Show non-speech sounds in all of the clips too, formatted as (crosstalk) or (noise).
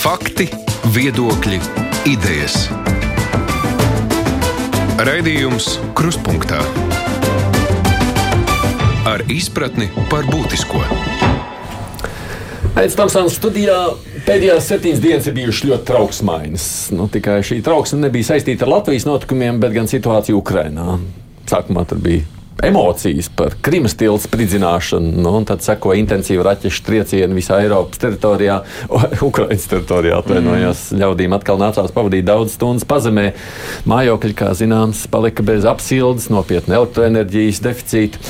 Fakti, viedokļi, idejas. Raidījums Kruspunkta ar izpratni par būtisko. Pēc tam stāvot studijā pēdējās septiņas dienas ir bijušas ļoti trauksmainas. Nu, tikai šī trauksme nebija saistīta ar Latvijas notikumiem, bet gan situāciju Ukrajinā. Sākumā tur bija emocijas par Krimas tiltu spridzināšanu, nu, un tad sekoja intensīva raķešu trieciena visā Eiropas teritorijā, (laughs) Ukraiņas teritorijā. Atvainojos, mm. ļaudīm atkal nācās pavadīt daudz stundas pazemē. Mājokļi, kā zināms, palika bez apsildes, nopietna elektroenerģijas deficīta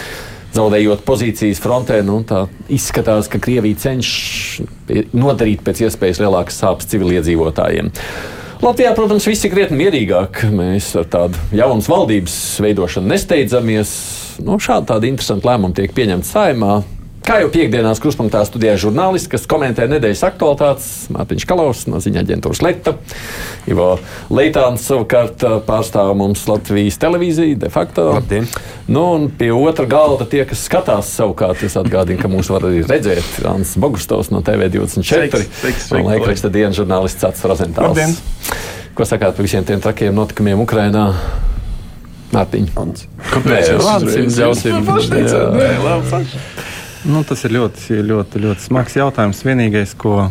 zaudējot pozīcijas frontē. Nu, tā izskatās, ka Krievija cenšas nodarīt pēc iespējas lielākas sāpes civiliedzīvotājiem. Latvijā, protams, viss ir krietni mierīgāk. Mēs ar tādu jaunas valdības veidošanu nesteidzamies. Nu, šādi tādi interesanti lēmumi tiek pieņemti saimā. Kā jau piekdienās kruspunktā studijā žurnālisti, kas komentē nedēļas aktualitātes, Mārtiņš Kalavs no ziņā aģentūras Leta, Ivo Leitāns savukārt pārstāv mums Latvijas televīziju, de facto. Labdien. Nu, un pie otra galda tie, kas skatās savukārt, es atgādinu, ka mūs var arī redzēt Rāns Bogustovs no TV24 Sveiks, sveiks, sveiks, un laikraksta dienas žurnālists Cats Rozentāls. Labdien. Ko sakāt par visiem tiem trakiem notikumiem Ukrainā? Mārtiņ. Kāpēc? Nē, Vācis ļausim. Jā. Nu, tas ir ļoti, ļoti, ļoti smags jautājums. Vienīgais, ko,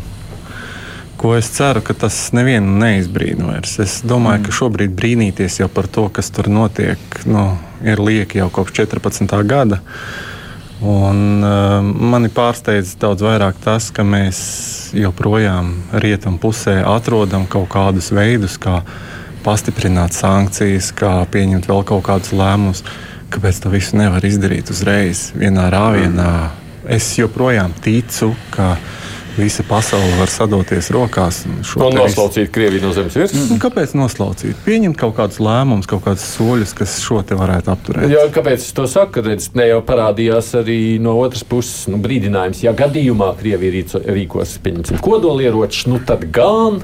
ko es ceru, ka tas nevienu neizbrīna vairs. Es domāju, ka šobrīd brīnīties jau par to, kas tur notiek, nu, ir lieki jau kopš 14. gada. Un, uh, mani pārsteidz daudz vairāk tas, ka mēs joprojām rietumu pusē atrodam kaut kādus veidus, kā pastiprināt sankcijas, kā pieņemt vēl kaut kādus lēmumus. Kāpēc to visu nevar izdarīt uzreiz, vienā rāvienā? Es joprojām ticu, ka visa pasaule var sadoties rokās. un noslaucīt Krieviju no zemes virsmas. Nu, kāpēc noslaucīt? Pieņemt kaut kādus lēmumus, kaut kādus soļus, kas šo te varētu apturēt. Jo, kāpēc es to saku? Redz, ne jau parādījās arī no otras puses nu, brīdinājums, ja gadījumā Krievija rīkos pieņemsim kodolieročus, nu tad gan.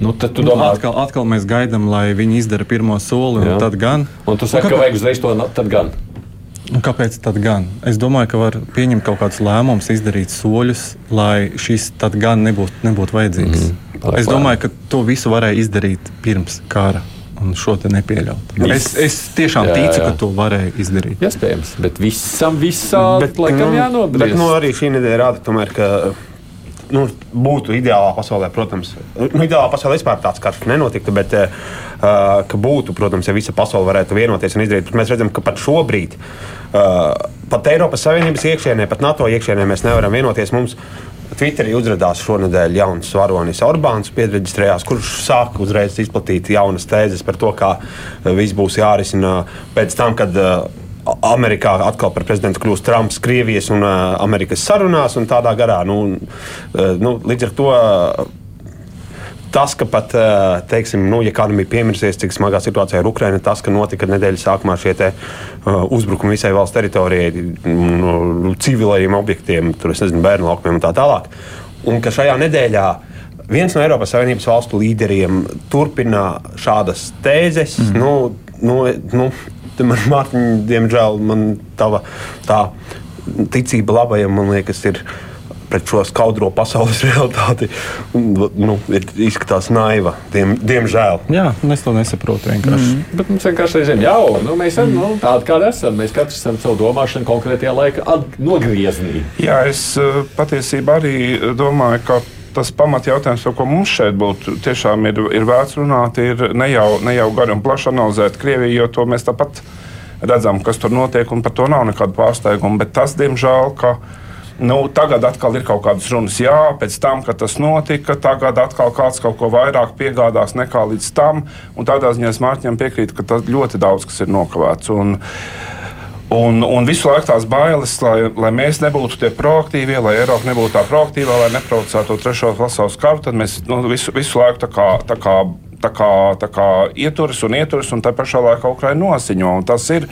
Nu, tad tu Nu, domā, atkal, atkal mēs gaidām, lai viņi izdara pirmo soli, Jā. un tad gan. un tu saki, ka kāpēc- vajag uzreiz to, tad gan. Un kāpēc tad gan? Es domāju, ka var pieņemt kaut kādus lēmumus, izdarīt soļus, lai šis tad gan nebūtu nebūt vajadzīgs. Mm, es domāju, ka to visu varēja izdarīt pirms kara. Un šo te nepieļaut. Es, es tiešām Jā, ticu, jā. ka to varēja izdarīt. Iespējams, bet visam visā bet, laikam nu, jānobriest. Bet nu, arī šī nedēļa rāda, tomēr, ka nu, būtu ideālā pasaulē, protams, nu, ideālā pasaulē vispār tāds karš nenotiktu, bet uh, ka būtu, protams, ja visa pasaule varētu vienoties un izdarīt. Bet Mēs redzam, ka pat šobrīd, uh, pat Eiropas Savienības iekšienē, pat NATO iekšienē mēs nevaram vienoties. Mums Twitterī uzrādījās šonadēļ jauns varonis Orbāns, piereģistrējās, kurš sāka uzreiz izplatīt jaunas tēzes par to, kā viss būs jārisina pēc tam, kad uh, Amerikā atkal par prezidentu kļūst Trumps, Krievijas un uh, Amerikas sarunās un tādā garā. Nu, uh, nu, līdz ar to. Uh, Tas, ka pat, teiksim, nu, ja kādam ir piemirsies, cik smagā situācijā ir Ukraina, tas, ka notika nedēļas sākumā šie te, uh, uzbrukumi visai valsts teritorijai, nu, civilajiem objektiem, tur es nezinu, bērnu laukumiem un tā tālāk. Un ka šajā nedēļā viens no Eiropas Savienības valstu līderiem turpina šādas tēzes. Mm. Nu, nu, nu, te man, Mārtiņ, diemžēl, man tava tā ticība labajam, man liekas, ir pret šo skaudro pasaules (laughs) realitāti. Nu, ir, izskatās naiva, diem, diemžēl. Jā, es to nesaprotu vienkārši. Mm. Bet mums vienkārši reizēm jau nu, mēs esam nu, tādi, kādi esam. Mēs katrs esam savu domāšanu konkrētajā laika nogriezienī. Jā, es eh, patiesībā arī domāju, ka tas pamatjautājums, par ko mums šeit būtu, tiešām ir, ir vērts runāt, ir ne jau, ne jau gari un plaši analizēt Krieviju, jo to mēs tāpat redzam, kas tur notiek, un par to nav nekāda pārsteiguma. Bet tas, diemžēl, ka Nu, tagad atkal ir kaut kādas runas, jā, pēc tam, kad tas notika, tagad atkal kāds kaut ko vairāk piegādās nekā līdz tam. Tādā ziņā es Mārķiem piekrītu, ka tas ļoti daudz kas ir nokavēts. Un, Un, un visu laiku tās bailes, lai, lai mēs nebūtu tie proaktīvie, lai Eiropa nebūtu tā proaktīvā, lai neprovocētu to trešo pasaules karu, tad mēs nu, visu, visu laiku tā kā, tā kā tā kā, tā kā ieturas un ieturas, un tā pašā laikā Ukraiņa nosiņo. Tas ir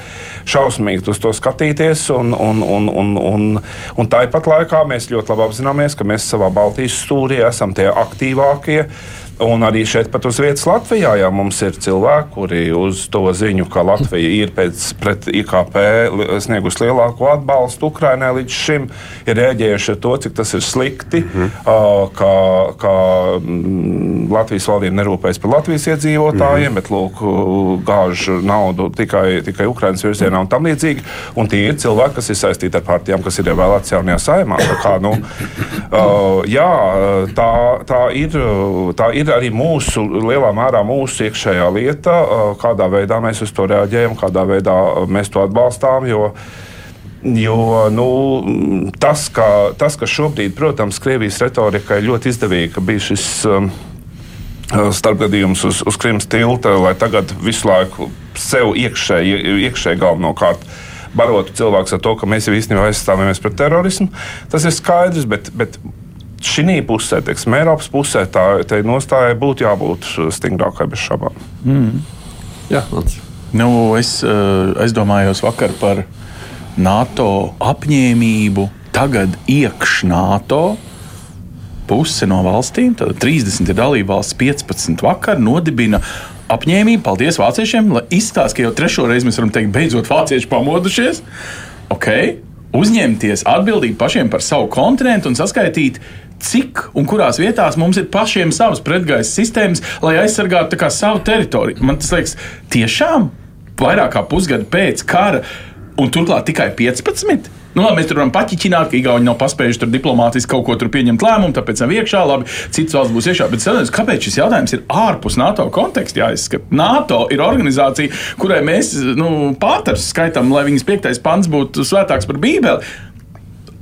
šausmīgi uz to skatīties, un, un, un, un, un, un tāpat laikā mēs ļoti labi apzināmies, ka mēs savā Baltijas stūrī esam tie aktīvākie. Un arī šeit, pat uz vietas Latvijā, jā, mums ir cilvēki, kuri uz to ziņu, ka Latvija ir pēc, pret IKP sniegusi lielāko atbalstu Ukrainai līdz šim, ir rēģējuši ar to, cik tas ir slikti, mm -hmm. ka, ka mm, Latvijas valdība nerūpējas par Latvijas iedzīvotājiem, mm bet lūk, gāž naudu tikai, tikai Ukrainas virzienā un tam līdzīgi. Un tie ir cilvēki, kas ir saistīti ar partijām, kas ir ievēlētas jaunajā saimā. Tā, kā, nu, (laughs) jā, tā, tā ir. Tā ir arī mūsu, lielā mērā mūsu iekšējā lieta, kādā veidā mēs uz to reaģējam, kādā veidā mēs to atbalstām. Jo, Jo nu, tas, ka, tas, ka šobrīd, protams, Krievijas retorika ir ļoti izdevīga, ka bija šis um, starpgadījums uz, uz Krimas tilta, lai tagad visu laiku sev iekšēji, iekšēji galvenokārt barotu cilvēks ar to, ka mēs jau īstenībā aizstāvamies pret terorismu. Tas ir skaidrs, bet, bet šī pusē, teiksim, Eiropas pusē, tā nostājai būtu jābūt stingrākai bez šaubām. Mm. Jā, mans. Nu, es, es domāju vakar par NATO apņēmību tagad iekš NATO. Puse no valstīm, tad 30 ir dalībvalsts, 15 vakar nodibina apņēmību. Paldies vāciešiem, lai izstāsta, ka jau trešo reizi mēs varam teikt, beidzot vācieši pamodušies. Okay uzņemties atbildību pašiem par savu kontinentu un saskaitīt, cik un kurās vietās mums ir pašiem savas pretgaisa sistēmas, lai aizsargātu savu teritoriju. Man tas liekas, tiešām vairāk kā pusgadu pēc kara, un turklāt tikai 15. Nu, labi, mēs tur varam paķiķināt, ka Igauni nav paspējuši tur diplomātiski kaut ko pieņemt lēmumu, tāpēc nav iekšā. Labi, citas valsts būs iekšā. Bet saprotiet, kāpēc šis jautājums ir ārpus NATO konteksta jāizskata? NATO ir organizācija, kurai mēs nu, pāters skaitām, lai viņas piektais pants būtu svētāks par Bībeli.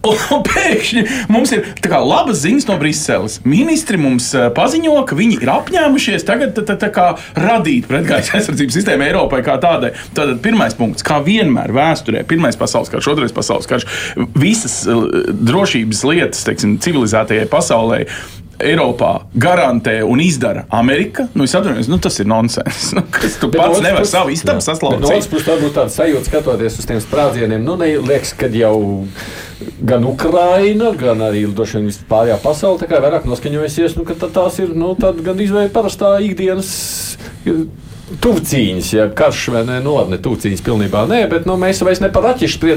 Un pēkšņi mums ir labas ziņas no Briseles. Ministri mums eh, paziņo, ka viņi ir apņēmušies tagad tā, tā, tā kā radīt pretgaisa aizsardzības sistēmu Eiropai kā tādai. Tātad pirmais punkts, kā vienmēr vēsturē, pirmais pasaules karš, otrais pasaules karš, visas eh, drošības lietas, teiksim, civilizētajai pasaulē Eiropā garantē un izdara Amerika, nu, atvainojos, nu, tas ir nonsens. Nu, kas tu bet pats nevari savu istabu saslaucīt? No otras puses, varbūt tāda sajūta skatoties uz tiem sprādzieniem, nu, liekas, ka jau gan Ukraina, gan arī vispārējā pasaule vairāk noskaņojusies, nu, ka tās ir nu, gan izvēle parastā ikdienas Tuvcīņas, ja karš vai ne, nu labi, ne tuvcīņas pilnībā nē, bet nu, mēs vairs ne par raķešu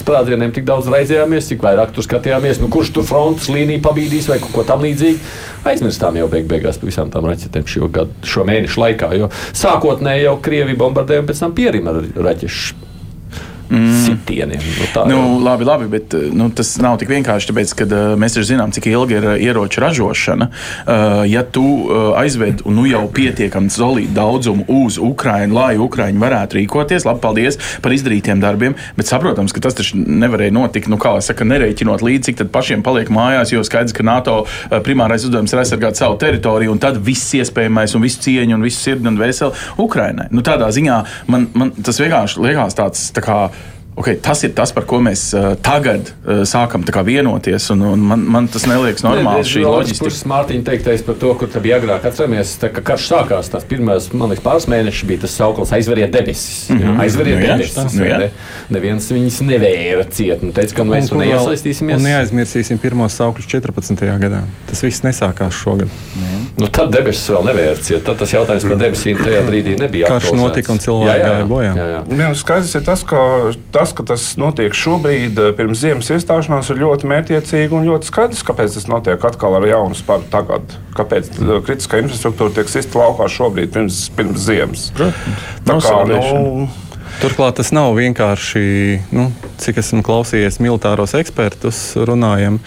sprādzieniem tik daudz raizējāmies, cik vairāk tur skatījāmies, nu, kurš tur frontes līniju pabīdīs vai kaut ko tam līdzīgu. Aizmirstām jau beig beigās par visām tām raķetēm šo, gadu, šo mēnešu laikā, jo sākotnēji jau Krievi bombardēja un pēc tam pierima raķešu mm. sitieniem. Nu, tā, nu, labi, labi, bet nu, tas nav tik vienkārši, tāpēc, ka uh, mēs arī zinām, cik ilga ir uh, ieroču ražošana. Uh, ja tu uh, aizved nu, jau pietiekami solīdu daudzumu uz Ukrajinu, lai Ukraiņi varētu rīkoties, labi, paldies par izdarītiem darbiem, bet saprotams, ka tas taču nevarēja notikt, nu, kā jau saka, nereiķinot līdzi, cik tad pašiem paliek mājās, jo skaidrs, ka NATO primārais uzdevums ir aizsargāt savu teritoriju, un tad viss iespējamais un viss cieņa un viss sirds un veseli Ukrainai. Nu, tādā ziņā man, man tas vienkārši liekas tāds tā kā okay, tas ir tas, par ko mēs uh, tagad uh, sākam vienoties. Un, un man, man tas neliekas normāli. Ne, šī loģistika. Mārtiņa teiktais par to, kur bija agrāk. Atceramies, tā, ka karš sākās. Tas pirmais, man liekas, pāris mēnešus bija tas sauklis aizveriet debesis. Mm -hmm. Aizveriet nu, debesis. Tas, nu, ne, neviens viņus nevēra ciet. Un teica, ka mēs tur neiesaistīsimies. Un neaizmirsīsim pirmos saukļus 14. gadā. Tas viss nesākās šogad. Mm. Nu, tad debesis vēl nevēra ciet. Tad tas jautājums par debesīm tajā brīdī nebija. Karš notika un cilvēki gāja bojā. Jā, jā. jā. Skaidrs ir tas, ka tas tas, ka tas notiek šobrīd, eh, pirms ziemas iestāšanās, ir ļoti mērķiecīgi un ļoti skaidrs, kāpēc tas notiek atkal ar jaunu spēku tagad. Kāpēc eh, kritiskā infrastruktūra tiek sista laukā šobrīd, pirms, pirms ziemas? Tā kā, nu, Turklāt tas nav vienkārši, nu, cik esmu klausījies militāros ekspertus runājam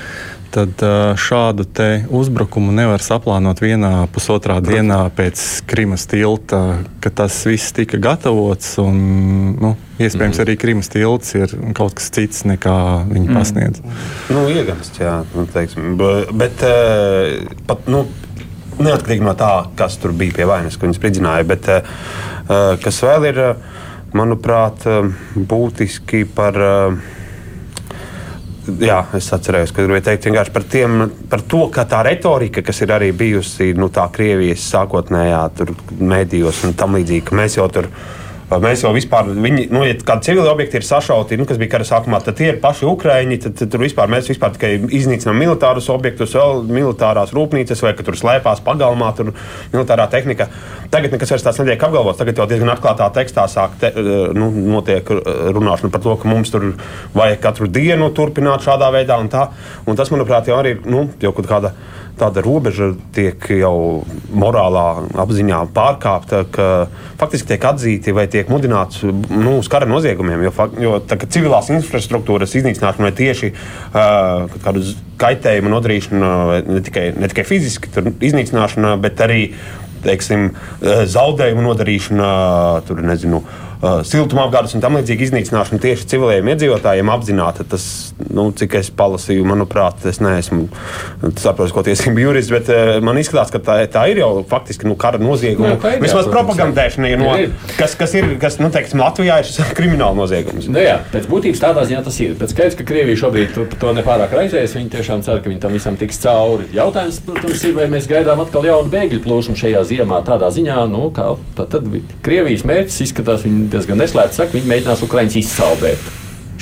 tad šādu uzbrukumu nevar saplānot vienā pusotrā dienā pēc Krimas tilta, ka tas viss tika gatavots. Un, nu, iespējams, mm. arī Krimas tilts ir kaut kas cits nekā viņi mm. pasniedz. Nu, ieganst, jā, nu, teiksim, bet pat. Nu, Neatkarīgi no tā, kas tur bija pie vainas, ko viņi spridzināja, bet uh, kas vēl ir, manuprāt, būtiski par uh, Jā, es atceros, ka gribēju teikt vienkārši par, tiem, par to, ka tā retorika, kas ir arī bijusi nu, tā Krievijas sākotnējā mēdījos un tam līdzīgi, ka mēs jau tur esam Mēs jau vispār, viņi, nu, ja kādi civili objekti ir sašauti, nu, kas bija kara sākumā, tad tie ir paši Ukrāņi. Tad, tad tur vispār mēs vispār tikai iznīcinām militārus objektus, vēl militārās rūpnīcas, vai tur slēpās pagalmā, tur militārā tehnika. Tagad nekas vairs tāds netiek apgalvots. Tagad jau diezgan atklātā tekstā sāk te, eh, nu, notiek runāšana par to, ka mums tur vajag katru dienu turpināt šādā veidā. Un tā, un tas, manuprāt, jau arī ir nu, jau kaut kāda tāda robeža tiek jau morālā apziņā pārkāpta, ka faktiski tiek atzīti vai tiek mudināts nu, uz kara noziegumiem. Jo, jo tā, civilās infrastruktūras iznīcināšana vai tieši uh, kādu kaitējumu nodarīšana ne tikai, ne tikai fiziski iznīcināšana, bet arī teiksim, zaudējumu nodarīšana, tur nezinu uh, siltumapgādes un tam līdzīgi iznīcināšana tieši civiliem iedzīvotājiem apzināta. Tas, nu, cik es palasīju, manuprāt, es neesmu starptautisko tiesību jurists, bet uh, man izskatās, ka tā, tā ir jau faktiski nu, kara nozieguma. Vismaz propagandēšana ir no, kas, kas ir, kas, nu, teiksim, Latvijā ir (laughs) krimināla noziegums. Nu, jā, pēc būtības tādā ziņā tas ir. Pēc skaidrs, ka Krievija šobrīd to, to nepārāk raizējas, viņi tiešām cer, ka viņi tam visam tiks cauri. Jautājums, protams, ir, vai mēs gaidām atkal jaunu bēgļu plūsmu šajā ziemā tādā ziņā, nu, kā tad, tad Krievijas mērķis izskatās, viņi diezgan neslēpti saka, viņi mēģinās Ukraiņus izsaldēt.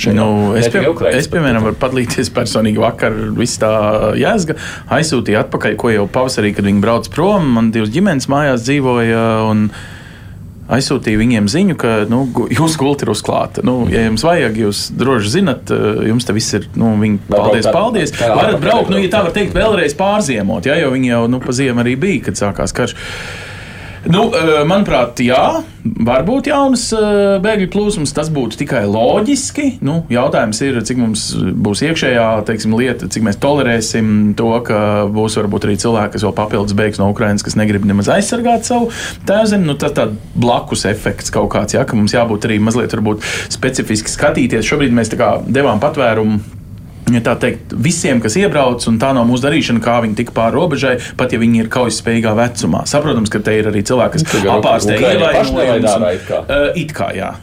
Nu, es, pie, Ukrainas, es, piemēram, varu padalīties (laughs) personīgi. Vakar viss tā jēzga aizsūtīja atpakaļ, ko jau pavasarī, kad viņi brauc prom. Man divas ģimenes mājās dzīvoja. Aizsūtīju viņiem ziņu, ka nu, jūsu gulta ir uzklāta. Nu, ja jums vajag, jūs droši zinat, jums tas viss ir. Nu, viņi, paldies, paldies. Varat braukt, nu, ja tā var teikt, vēlreiz pārziemot, ja, jo viņi jau nu, pa ziemu arī bija, kad sākās karš. Nu, eh, manuprāt, jā, varbūt jaunas eh, bēgļu plūsmas. Tas būtu tikai loģiski. Nu, jautājums ir, cik mums būs iekšējā teiksim, lieta, cik mēs tolerēsim to, ka būs varbūt arī cilvēki, kas vēl papildus beigs no Ukrainas, kas negrib nemaz aizsargāt savu tēvzemi. Nu, tas tāds blakus efekts kaut kāds, ja, ka mums jābūt arī mazliet specifiski skatīties. Šobrīd mēs devām patvērumu tā teikt, visiem, kas iebrauc, un tā nav mūsu darīšana, kā viņi tika pāri robežai, pat ja viņi ir kaujaspējīgā vecumā. Saprotams, ka te ir arī cilvēki, kas apārstē ievainojumus. It kā, jā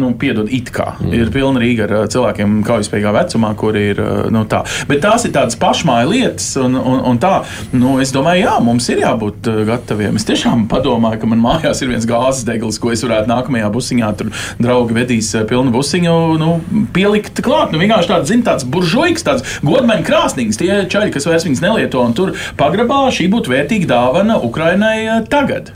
nu, piedod, it kā mm. ir pilna Rīga ar cilvēkiem kaujaspējīgā vecumā, kur ir nu, tā. Bet tās ir tādas pašmāju lietas, un, un, un tā, nu, es domāju, jā, mums ir jābūt gataviem. Es tiešām padomāju, ka man mājās ir viens gāzes degls, ko es varētu nākamajā busiņā, tur draugi vedīs pilnu busiņu, nu, pielikt klāt. Nu, vienkārši tāds, zin, tāds buržuiks, tāds godmaņa krāsnīgs, tie čaļi, kas vairs viņas nelieto, un tur pagrabā šī būtu vērtīga dāvana Ukrainai tagad.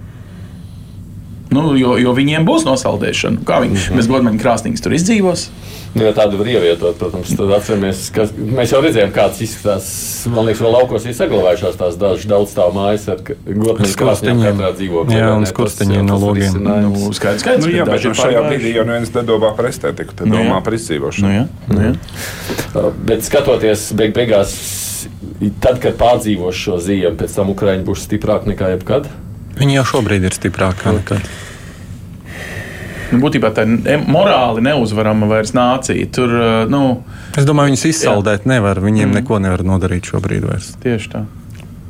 Nu, jo, jo viņiem būs nosaldēšana. Kā viņi mm -hmm. bez godmaņa krāsnīgas tur izdzīvos? Nu, ja tādu var ievietot, protams, tad atceramies, ka mēs jau redzējām, kāds izskatās. Man liekas, vēl laukos ir saglabājušās tās dažas daudz stāvu mājas ar godmaņa krāsnīm katrā dzīvoklī. Jā, un skursteņiem no logiem. Nu, skaidrs, skaidrs. Nu, jā, bet nu, šajā brīdī jau neviens nedomā par estētiku, tad nu, domā par izdzīvošanu. Nu, jā, nu, jā. Uh, bet skatoties beig beigās, tad, kad pārdzīvos šo ziemu, pēc tam Ukraiņi būs stiprāki nekā jebkad. Viņi jau šobrīd ir stiprāki nekā. Nu, būtībā tā ir morāli neuzvarama vairs nācija. Tur, eh, nu, es domāju, viņus izsaldēt jā. nevar. Viņiem mm. neko nevar nodarīt šobrīd vairs. Tieši tā.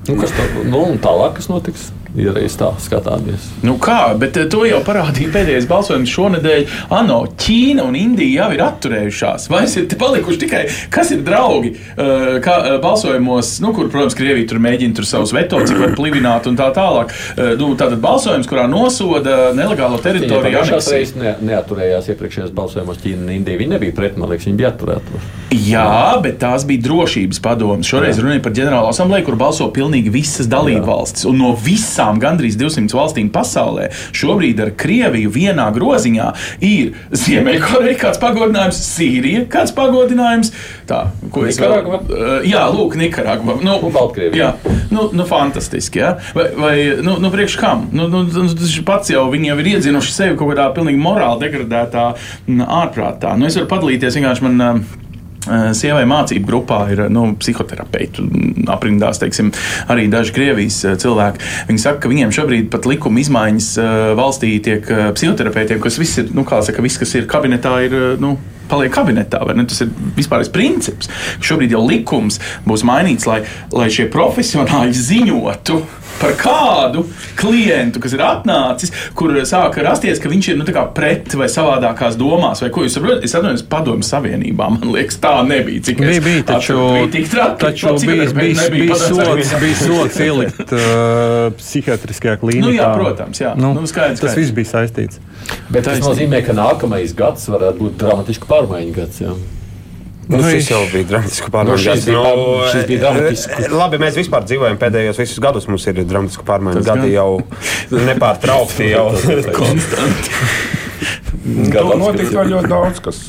Nu, kas tā, nu, tālāk, kas notiks? Ja reiz tā skatāmies. Nu kā, bet eh, to jau parādīja pēdējais balsojums šonadēļ. ANO, Ķīna un Indija jau ir atturējušās. Vai ir palikuši tikai, kas ir draugi, uh, kā uh, balsojumos, nu, kur, protams, Krievija tur mēģina tur savus veto, cik var plivināt un tā tālāk. Nu, tātad balsojums, kurā nosoda nelegālo teritoriju. Šās reizes ne, neaturējās iepriekšējos balsojumos Ķīna un Indija. Viņi nebija pret, man liekas, viņi bija atturēti. Jā, bet tās bija drošības padomas. Šoreiz runāja par ģenerālo asambleju, kur balso pilnīgi visas dalībvalstis. Un no visām visām gandrīz 200 valstīm pasaulē, šobrīd ar Krieviju vienā groziņā ir Ziemeļkoreja, kāds pagodinājums, Sīrija, kāds pagodinājums. Tā, ko es vēl. Uh, jā, lūk, Nikaragva. Nu, Baltkrievija. Jā, nu, nu fantastiski. Jā. Vai, vai nu, nu priekš kam? Nu, nu, tas pats jau viņi jau ir iedzinuši sevi kaut kādā pilnīgi morāli degradētā ārprātā. Nu, es varu padalīties vienkārši man. Uh, Eh, sievai mācību grupā ir nu, psihoterapeiti, aprindās teiksim, arī daži Krievijas eh, cilvēki. Viņi saka, ka viņiem šobrīd pat likuma izmaiņas eh, valstī tiek psihoterapeitiem, kas viss ir, nu, kā saka, viss, kas ir kabinetā, ir. Nu, paliek kabinetā. Tas ir vispārējais princips. Šobrīd jau likums būs mainīts, lai, lai šie profesionāļi ziņotu par kādu klientu, kas ir atnācis, kur sāka rasties, ka viņš ir nu, tā kā pret vai savādākās domās, vai ko jūs saprotat? Es atvainojos padomju savienībā, man liekas, tā nebija. Cik Bija, bija, taču, bija tik traki. taču bija, bija, bija, sots, bija sots ielikt (laughs) uh, psihiatriskajā klīnikā. Nu jā, protams, jā. Nu, Nu, skaidrs, tas skaidrs. viss bija saistīts. Bet tas nozīmē, ka nākamais gads varētu būt dramatisks pārmaiņu gads. Jā. Nu, Nu, šis jau bija dramatisks Nu, pārmaiņu šis gads. bija pār- šis bija dramatisks. Labi, mēs vispār dzīvojam pēdējos visus gadus. Mums ir dramatisku pārmaiņu Tas gadi jau nepārtraukti. Jau. Konstanti. (laughs) Tur notika vēl ļoti daudz, kas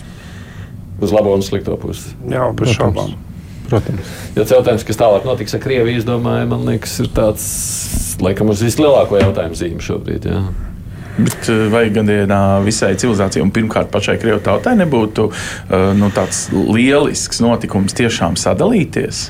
Uz labo un slikto pusi. jau bez šaubām. Protams. Ja jautājums, kas tālāk notiks ar Krieviju, es domāju, man liekas, ir tāds, laikam, uz vislielāko jautājumu zīmi šobrīd. Jā. Bet eh, vai gadienā visai civilizācijai un pirmkārt pašai krievu tautai nebūtu eh, nu, tāds lielisks notikums tiešām sadalīties?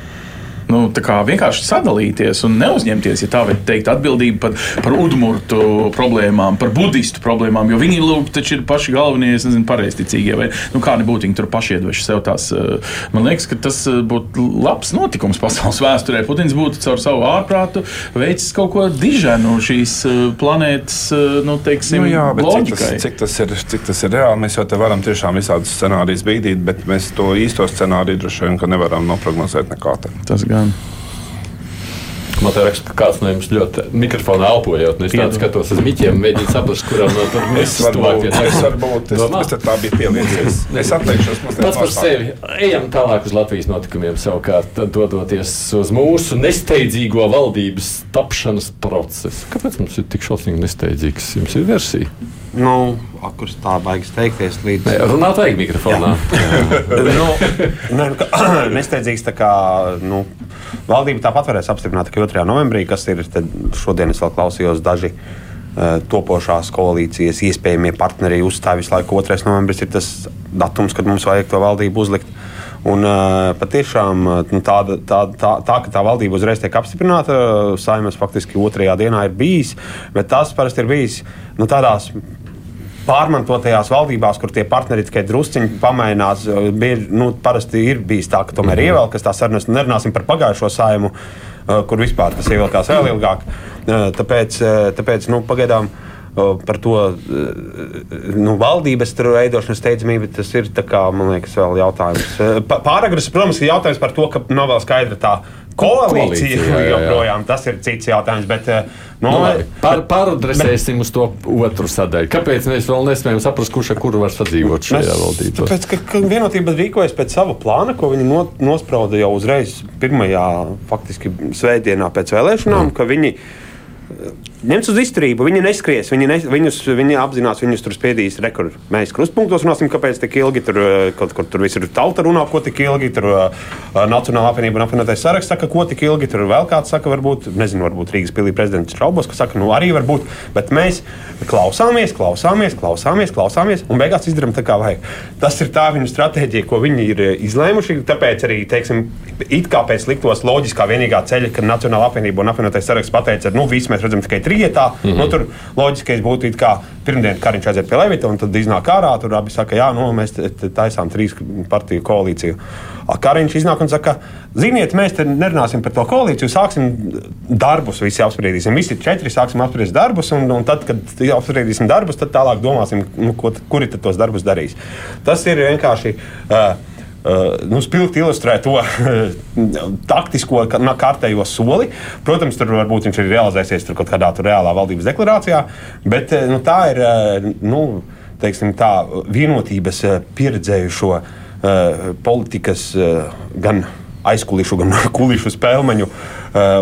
Nu, vienkārši sadalīties un neuzņemties, ja tā var teikt, atbildību par, par udmurtu problēmām, par budistu problēmām. Jo viņi lūk, taču ir paši galvenie, es nezinu, pareizticīgie. Vai, nu, kā nebūtu, viņi tur paši iedveši sev tās. eh, Man liekas, ka tas eh, būtu labs notikums pasaules vēsturē. Putins būtu caur savu ārprātu veicis kaut ko diženu šīs eh, planētas, nu, teiksim, Nu, jā, bet cik loģikai. tas, cik, tas ir, cik tas ir reāli? Mēs jau te varam tiešām visādus scenārijus bīdīt, bet mēs to īsto scenāriju droši vien nevaram noprognozēt nekā tādu. Tas gan. Man te raksta, ka kāds no jums ļoti mikrofonā elpojot. Es tādu skatos uz miķiem, mēģinu saprast, kuram no tiem Es varbūt, es, varbūt, es te tā biju pieliecies. Es atteikšos mazliet Pats par sevi. Ejam tālāk uz Latvijas notikumiem, savukārt dodoties uz mūsu nesteidzīgo valdības tapšanas procesu. Kāpēc mums ir tik šausmīgi nesteidzīgs? Jums ir versija. Nu, kurš tā baigas teikties līdz. Nē, Runāt vajag mikrofonā. (laughs) nu, ne, nu, (clears throat) nesteidzīgs. tā Kā, nu, valdība tāpat varēs apstiprināt tikai 2. novembrī, kas ir šodien. Es vēl klausījos daži uh, topošās koalīcijas iespējamie partneri uzstāv visu laiku. 2. novembris ir tas datums, kad mums vajag to valdību uzlikt. Un, uh, patiešām uh, nu, tāda, tā, tā, tā, ka tā valdība uzreiz tiek apstiprināta, saimnes faktiski otrajā dienā ir bijis, bet tas parasti ir bijis nu, tādās pārmantotajās valdībās, kur tie partneri tikai drusciņi pamainās. Bieži, nu, parasti ir bijis tā, ka tomēr -hmm. ievelkas tās sarunas. Nerunāsim par pagājušo saimu, uh, kur vispār tas ievilkās vēl ilgāk. Uh, Tāpēc, uh, tāpēc nu, pagaidām. Par to nu, valdības veidošanas steidzamību tas ir, kā, liekas, vēl jautājums. Pāragras, protams, ir jautājums par to, ka nav vēl skaidra tā koalīcija. Koalīcija, jā, jā, jā. joprojām. Tas ir cits jautājums. Bet, uh, nu, Nu, labi, Pār, pāradresēsim uz to otru sadaļu. Kāpēc mēs vēl nespējam saprast, kurš ar kuru var sadzīvot šajā valdībā? Tāpēc, ka, ka vienotība rīkojas pēc sava plāna, ko viņi no, nosprauda jau uzreiz pirmajā, faktiski svētdienā pēc vēlēšanām, mm. ka viņi eh, ņems uz izturību. Viņi neskries, viņi, ne, viņus, viņi apzinās, viņus tur spiedīs rekords. Mēs krustpunktos runāsim, kāpēc tik ilgi tur eh, kaut kur tur visur tauta runā, ko tik ilgi tur uh, Nacionāla apvienība un apvienotais saraksts saka, ko tik ilgi tur vēl kāds saka, varbūt, nezinu, varbūt Rīgas pilī prezidents šaubos, ka saka, nu arī varbūt, bet mēs klausāmies, klausāmies, klausāmies, klausāmies un beigās izdarām tā, kā vajag. Tas ir tā viņu stratēģija, ko viņi ir eh, izlēmuši. Tāpēc arī, teiksim, it kā pēc liktos loģiskā vienīgā ceļa, ka Nacionāla apvienība un apvienotais saraksts pateica, nu, viss mēs redzam tikai trietā. Mm -hmm. nu, tur loģiskais būtu, it kā pirmdien Kariņš aiziet pie Levita, un tad iznāk ārā. Tur abi saka, jā, nu, mēs taisām trīs partiju koalīciju. Kariņš iznāk un saka, ziniet, mēs te nerunāsim par to koalīciju, sāksim darbus, visi apspriedīsim. Visi četri sāksim apspriest darbus, un, un tad, kad apspriedīsim darbus, tad tālāk domāsim, nu, ko, kuri tad tos darbus darīs. Tas ir vienkārši. Uh, nu, spilgti ilustrē to (laughs) taktisko kārtējo soli. Protams, tur varbūt viņš ir realizēsies kaut kādā reālā valdības deklarācijā, bet eh, nu, tā ir eh, nu, teiksim, tā, vienotības eh, pieredzējušo politikas gan aizkulisku, gan (laughs) kulisku spēļu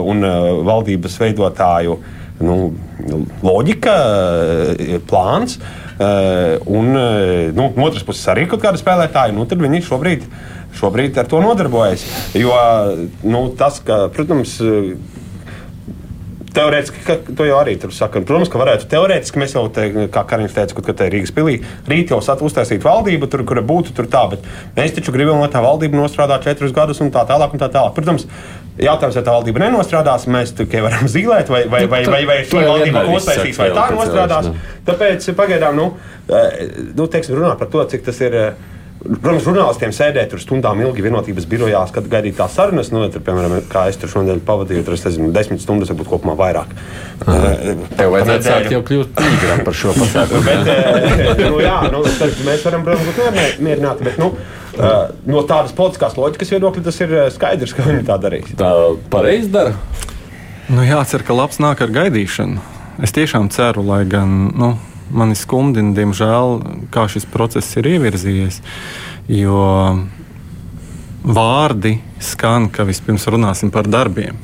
un valdības veidotāju nu, loģika, plāns. Uh, un uh, nu, no otras puses arī ir kaut kāda spēlētāja, nu, tad viņi šobrīd, šobrīd ar to nodarbojas. Jo nu, tas, ka, protams, Teorētiski, ka to jau arī tur saka. Protams, ka varētu teorētiski, mēs jau, te, kā Kariņš teica, ka te ir Rīgas pilī, rīt jau uztaisīt valdību, tur, kur būtu tur tā, bet mēs taču gribam, lai tā valdība nostrādā četrus gadus un tā tālāk. Un tā tālāk. Protams, jautājums, vai tā valdība nenostrādās, mēs tikai varam (laughs) zīmēt, vai, vai, vai, vai, vai šī jau valdība saka vai tā nostrādās. vēlēšanām. Tāpēc pagaidām, nu, eh, nu teiksim, runā par to, cik tas ir. eh, Protams, žurnālistiem sēdēt tur stundām ilgi vienotības birojā, kad gaidīt tās sarunas. Nu, tur, piemēram, kā es tur šodien pavadīju, tur es nezinu, desmit stundas, varbūt kopumā vairāk. Tev vajadzētu sākt jau kļūt tīgram par šo (laughs) pasākumu. bet, eh, nu, jā, nu, mēs varam, protams, būt mier- mierināti. Bet, nu, eh, no tādas politiskās loģikas viedokļa tas ir eh, skaidrs, ka viņi tā darīs. Tā pareizi dara. Nu, jācer, ka labs nāk ar gaidīšanu. Es tiešām ceru, lai gan nu, mani skumdina, diemžēl, kā šis process ir ievirzījies. Jo vārdi skan, ka vispirms runāsim par darbiem.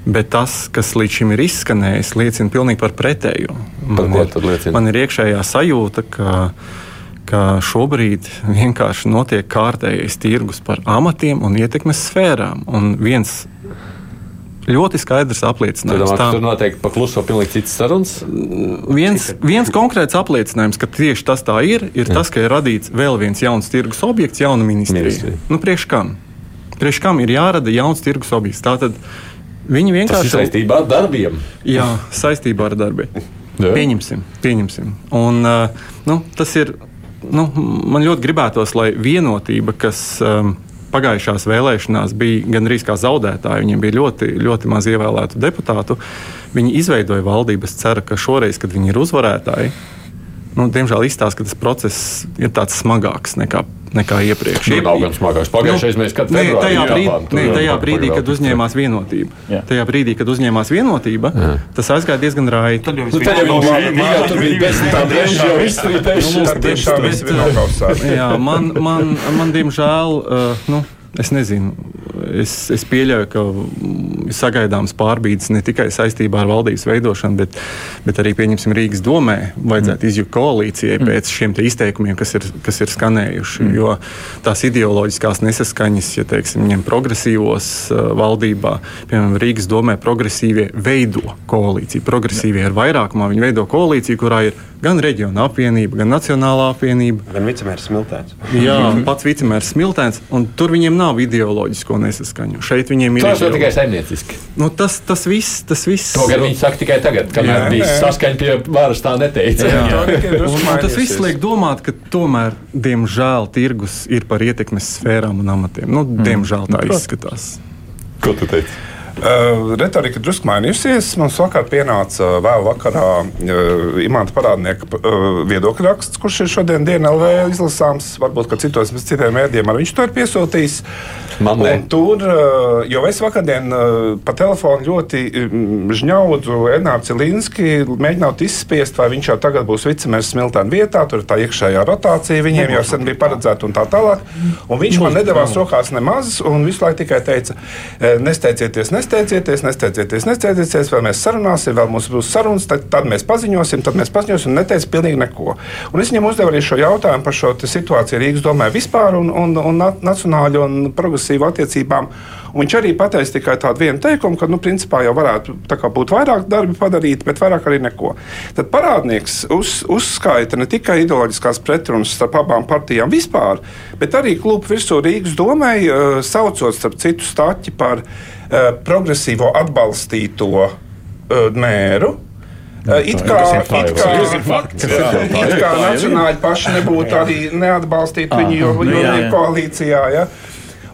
Bet tas, kas līdz šim ir izskanējis, liecina pilnīgi par pretējo. Par Man ko ir-? Man ir iekšējā sajūta, ka, ka šobrīd vienkārši notiek kārtējais tirgus par amatiem un ietekmes sfērām. Un viens ļoti skaidrs apliecinājums domā, tur noteikti pakluso pilnīgi cits sarunas. viens, viens konkrēts apliecinājums, ka tieši tas tā ir, ir tas, ka ir radīts vēl viens jauns tirgus objekts, jauna ministrija. Ministrija. Nu, priekš kam? Priekš kam ir jārada jauns tirgus objekts? Tātad viņi Tas ir vienkārši saistībā ar darbiem. Jā, saistībā ar darbiem. Jā. Pieņemsim, pieņemsim. Un, uh, nu, tas ir. Nu, man ļoti gribētos, lai vienotība, kas um, pagājušās vēlēšanās bija gandrīz kā zaudētāji, viņiem bija ļoti, ļoti maz ievēlētu deputātu. Viņi izveidoja valdību. Es ceru, ka šoreiz, kad viņi ir uzvarētāji, nu, diemžēl izstāsta, ka tas process ir tāds smagāks nekā, nekā iepriekš. Nu, nav gan smagāks. Pagājušais mēs kad februārī tajā, brīd, Japānu jau tajā brīdī, kad uzņēmās vienotība, Jā. tajā brīdī, kad uzņēmās vienotība, tas aizgāja diezgan raiti. Tad jau Nu, viss bija- jā, tur bija nokausēts. (laughs) Jā, man, man, man diemžēl, uh, nu, es nezinu, es, es pieļauju, ka mm, sagaidāms pārbīdes ne tikai saistībā ar valdības veidošanu, bet, bet arī, pieņemsim, Rīgas domē vajadzētu izjūt koalīcijai pēc šiem te izteikumiem, kas ir, kas ir skanējuši. Jo tās ideoloģiskās nesaskaņas, ja teiksim, ņem progresīvos uh, valdībā, piemēram, Rīgas domē progresīvie veido koalīciju. Progresīvie ir vairākumā, viņi veido koalīciju, kurā ir gan reģiona apvienība, gan nacionālā apvienība. Gan vicemērs Smiltēns. Jā, pats vicemērs Smiltēns, un tur viņiem nav ideoloģisko nesaskaņu. Šeit viņiem ir Tas jau tikai saimnieciski. Nu, tas, tas viss, tas viss. To gan viņi saka tikai tagad, Jā, bija jā. saskaņa pie varas, tā neteica. Jā. Tikai Un, un tas viss liek domāt, ka tomēr, diemžēl, tirgus ir par ietekmes sfērām un amatiem. Nu, diemžēl tā izskatās. Ko tu teici? Uh, retorika drusku mainījusies. Mums vakar pienāca vēl vakarā uh, imanta parādnieka uh, viedokļa raksts, kurš ir šodien dienā LV izlasāms. Varbūt, ka citos citiem mēdiem arī viņš to ir piesūtījis. Man ne. Un tur, uh, jo es vakardien uh, pa telefonu ļoti mm, žņaudzu Enāru Cilinski, mēģinot izspiest, vai viņš jau tagad būs vicemērs Smiltēna vietā. Tur ir tā iekšējā rotācija, viņiem jau sen bija paredzēta un tā tālāk. Un viņš man nedavās rokās nemaz, un visu laiku tikai teica, "E, nesteidzieties, nesteidzieties, nesteidzieties, nesteidzieties, vai mēs sarunāsim, vēl mums būs sarunas, tad, tad mēs paziņosim, tad mēs paziņosim, un neteica pilnīgi neko. Un es viņam uzdevu arī šo jautājumu par šo situāciju Rīgas domē vispār un, un, un na- nacionāļu un progresīvu attiecībām. Un viņš arī pateica tikai tādu vienu teikumu, ka, nu, principā jau varētu būt vairāk darbi padarīti, bet vairāk arī neko. Tad parādnieks uz, uzskaita ne tikai ideoloģiskās pretrunas starp abām partijām vispār, bet arī klubu virsū Rīgas domai, uh, saucot starp citu staķi par uh, progresīvo atbalstīto uh, mēru. It kā, it kā, it kā nacionāļi paši nebūtu arī neatbalstīti viņu, jo nu viņi ir jā. koalīcijā. Ja?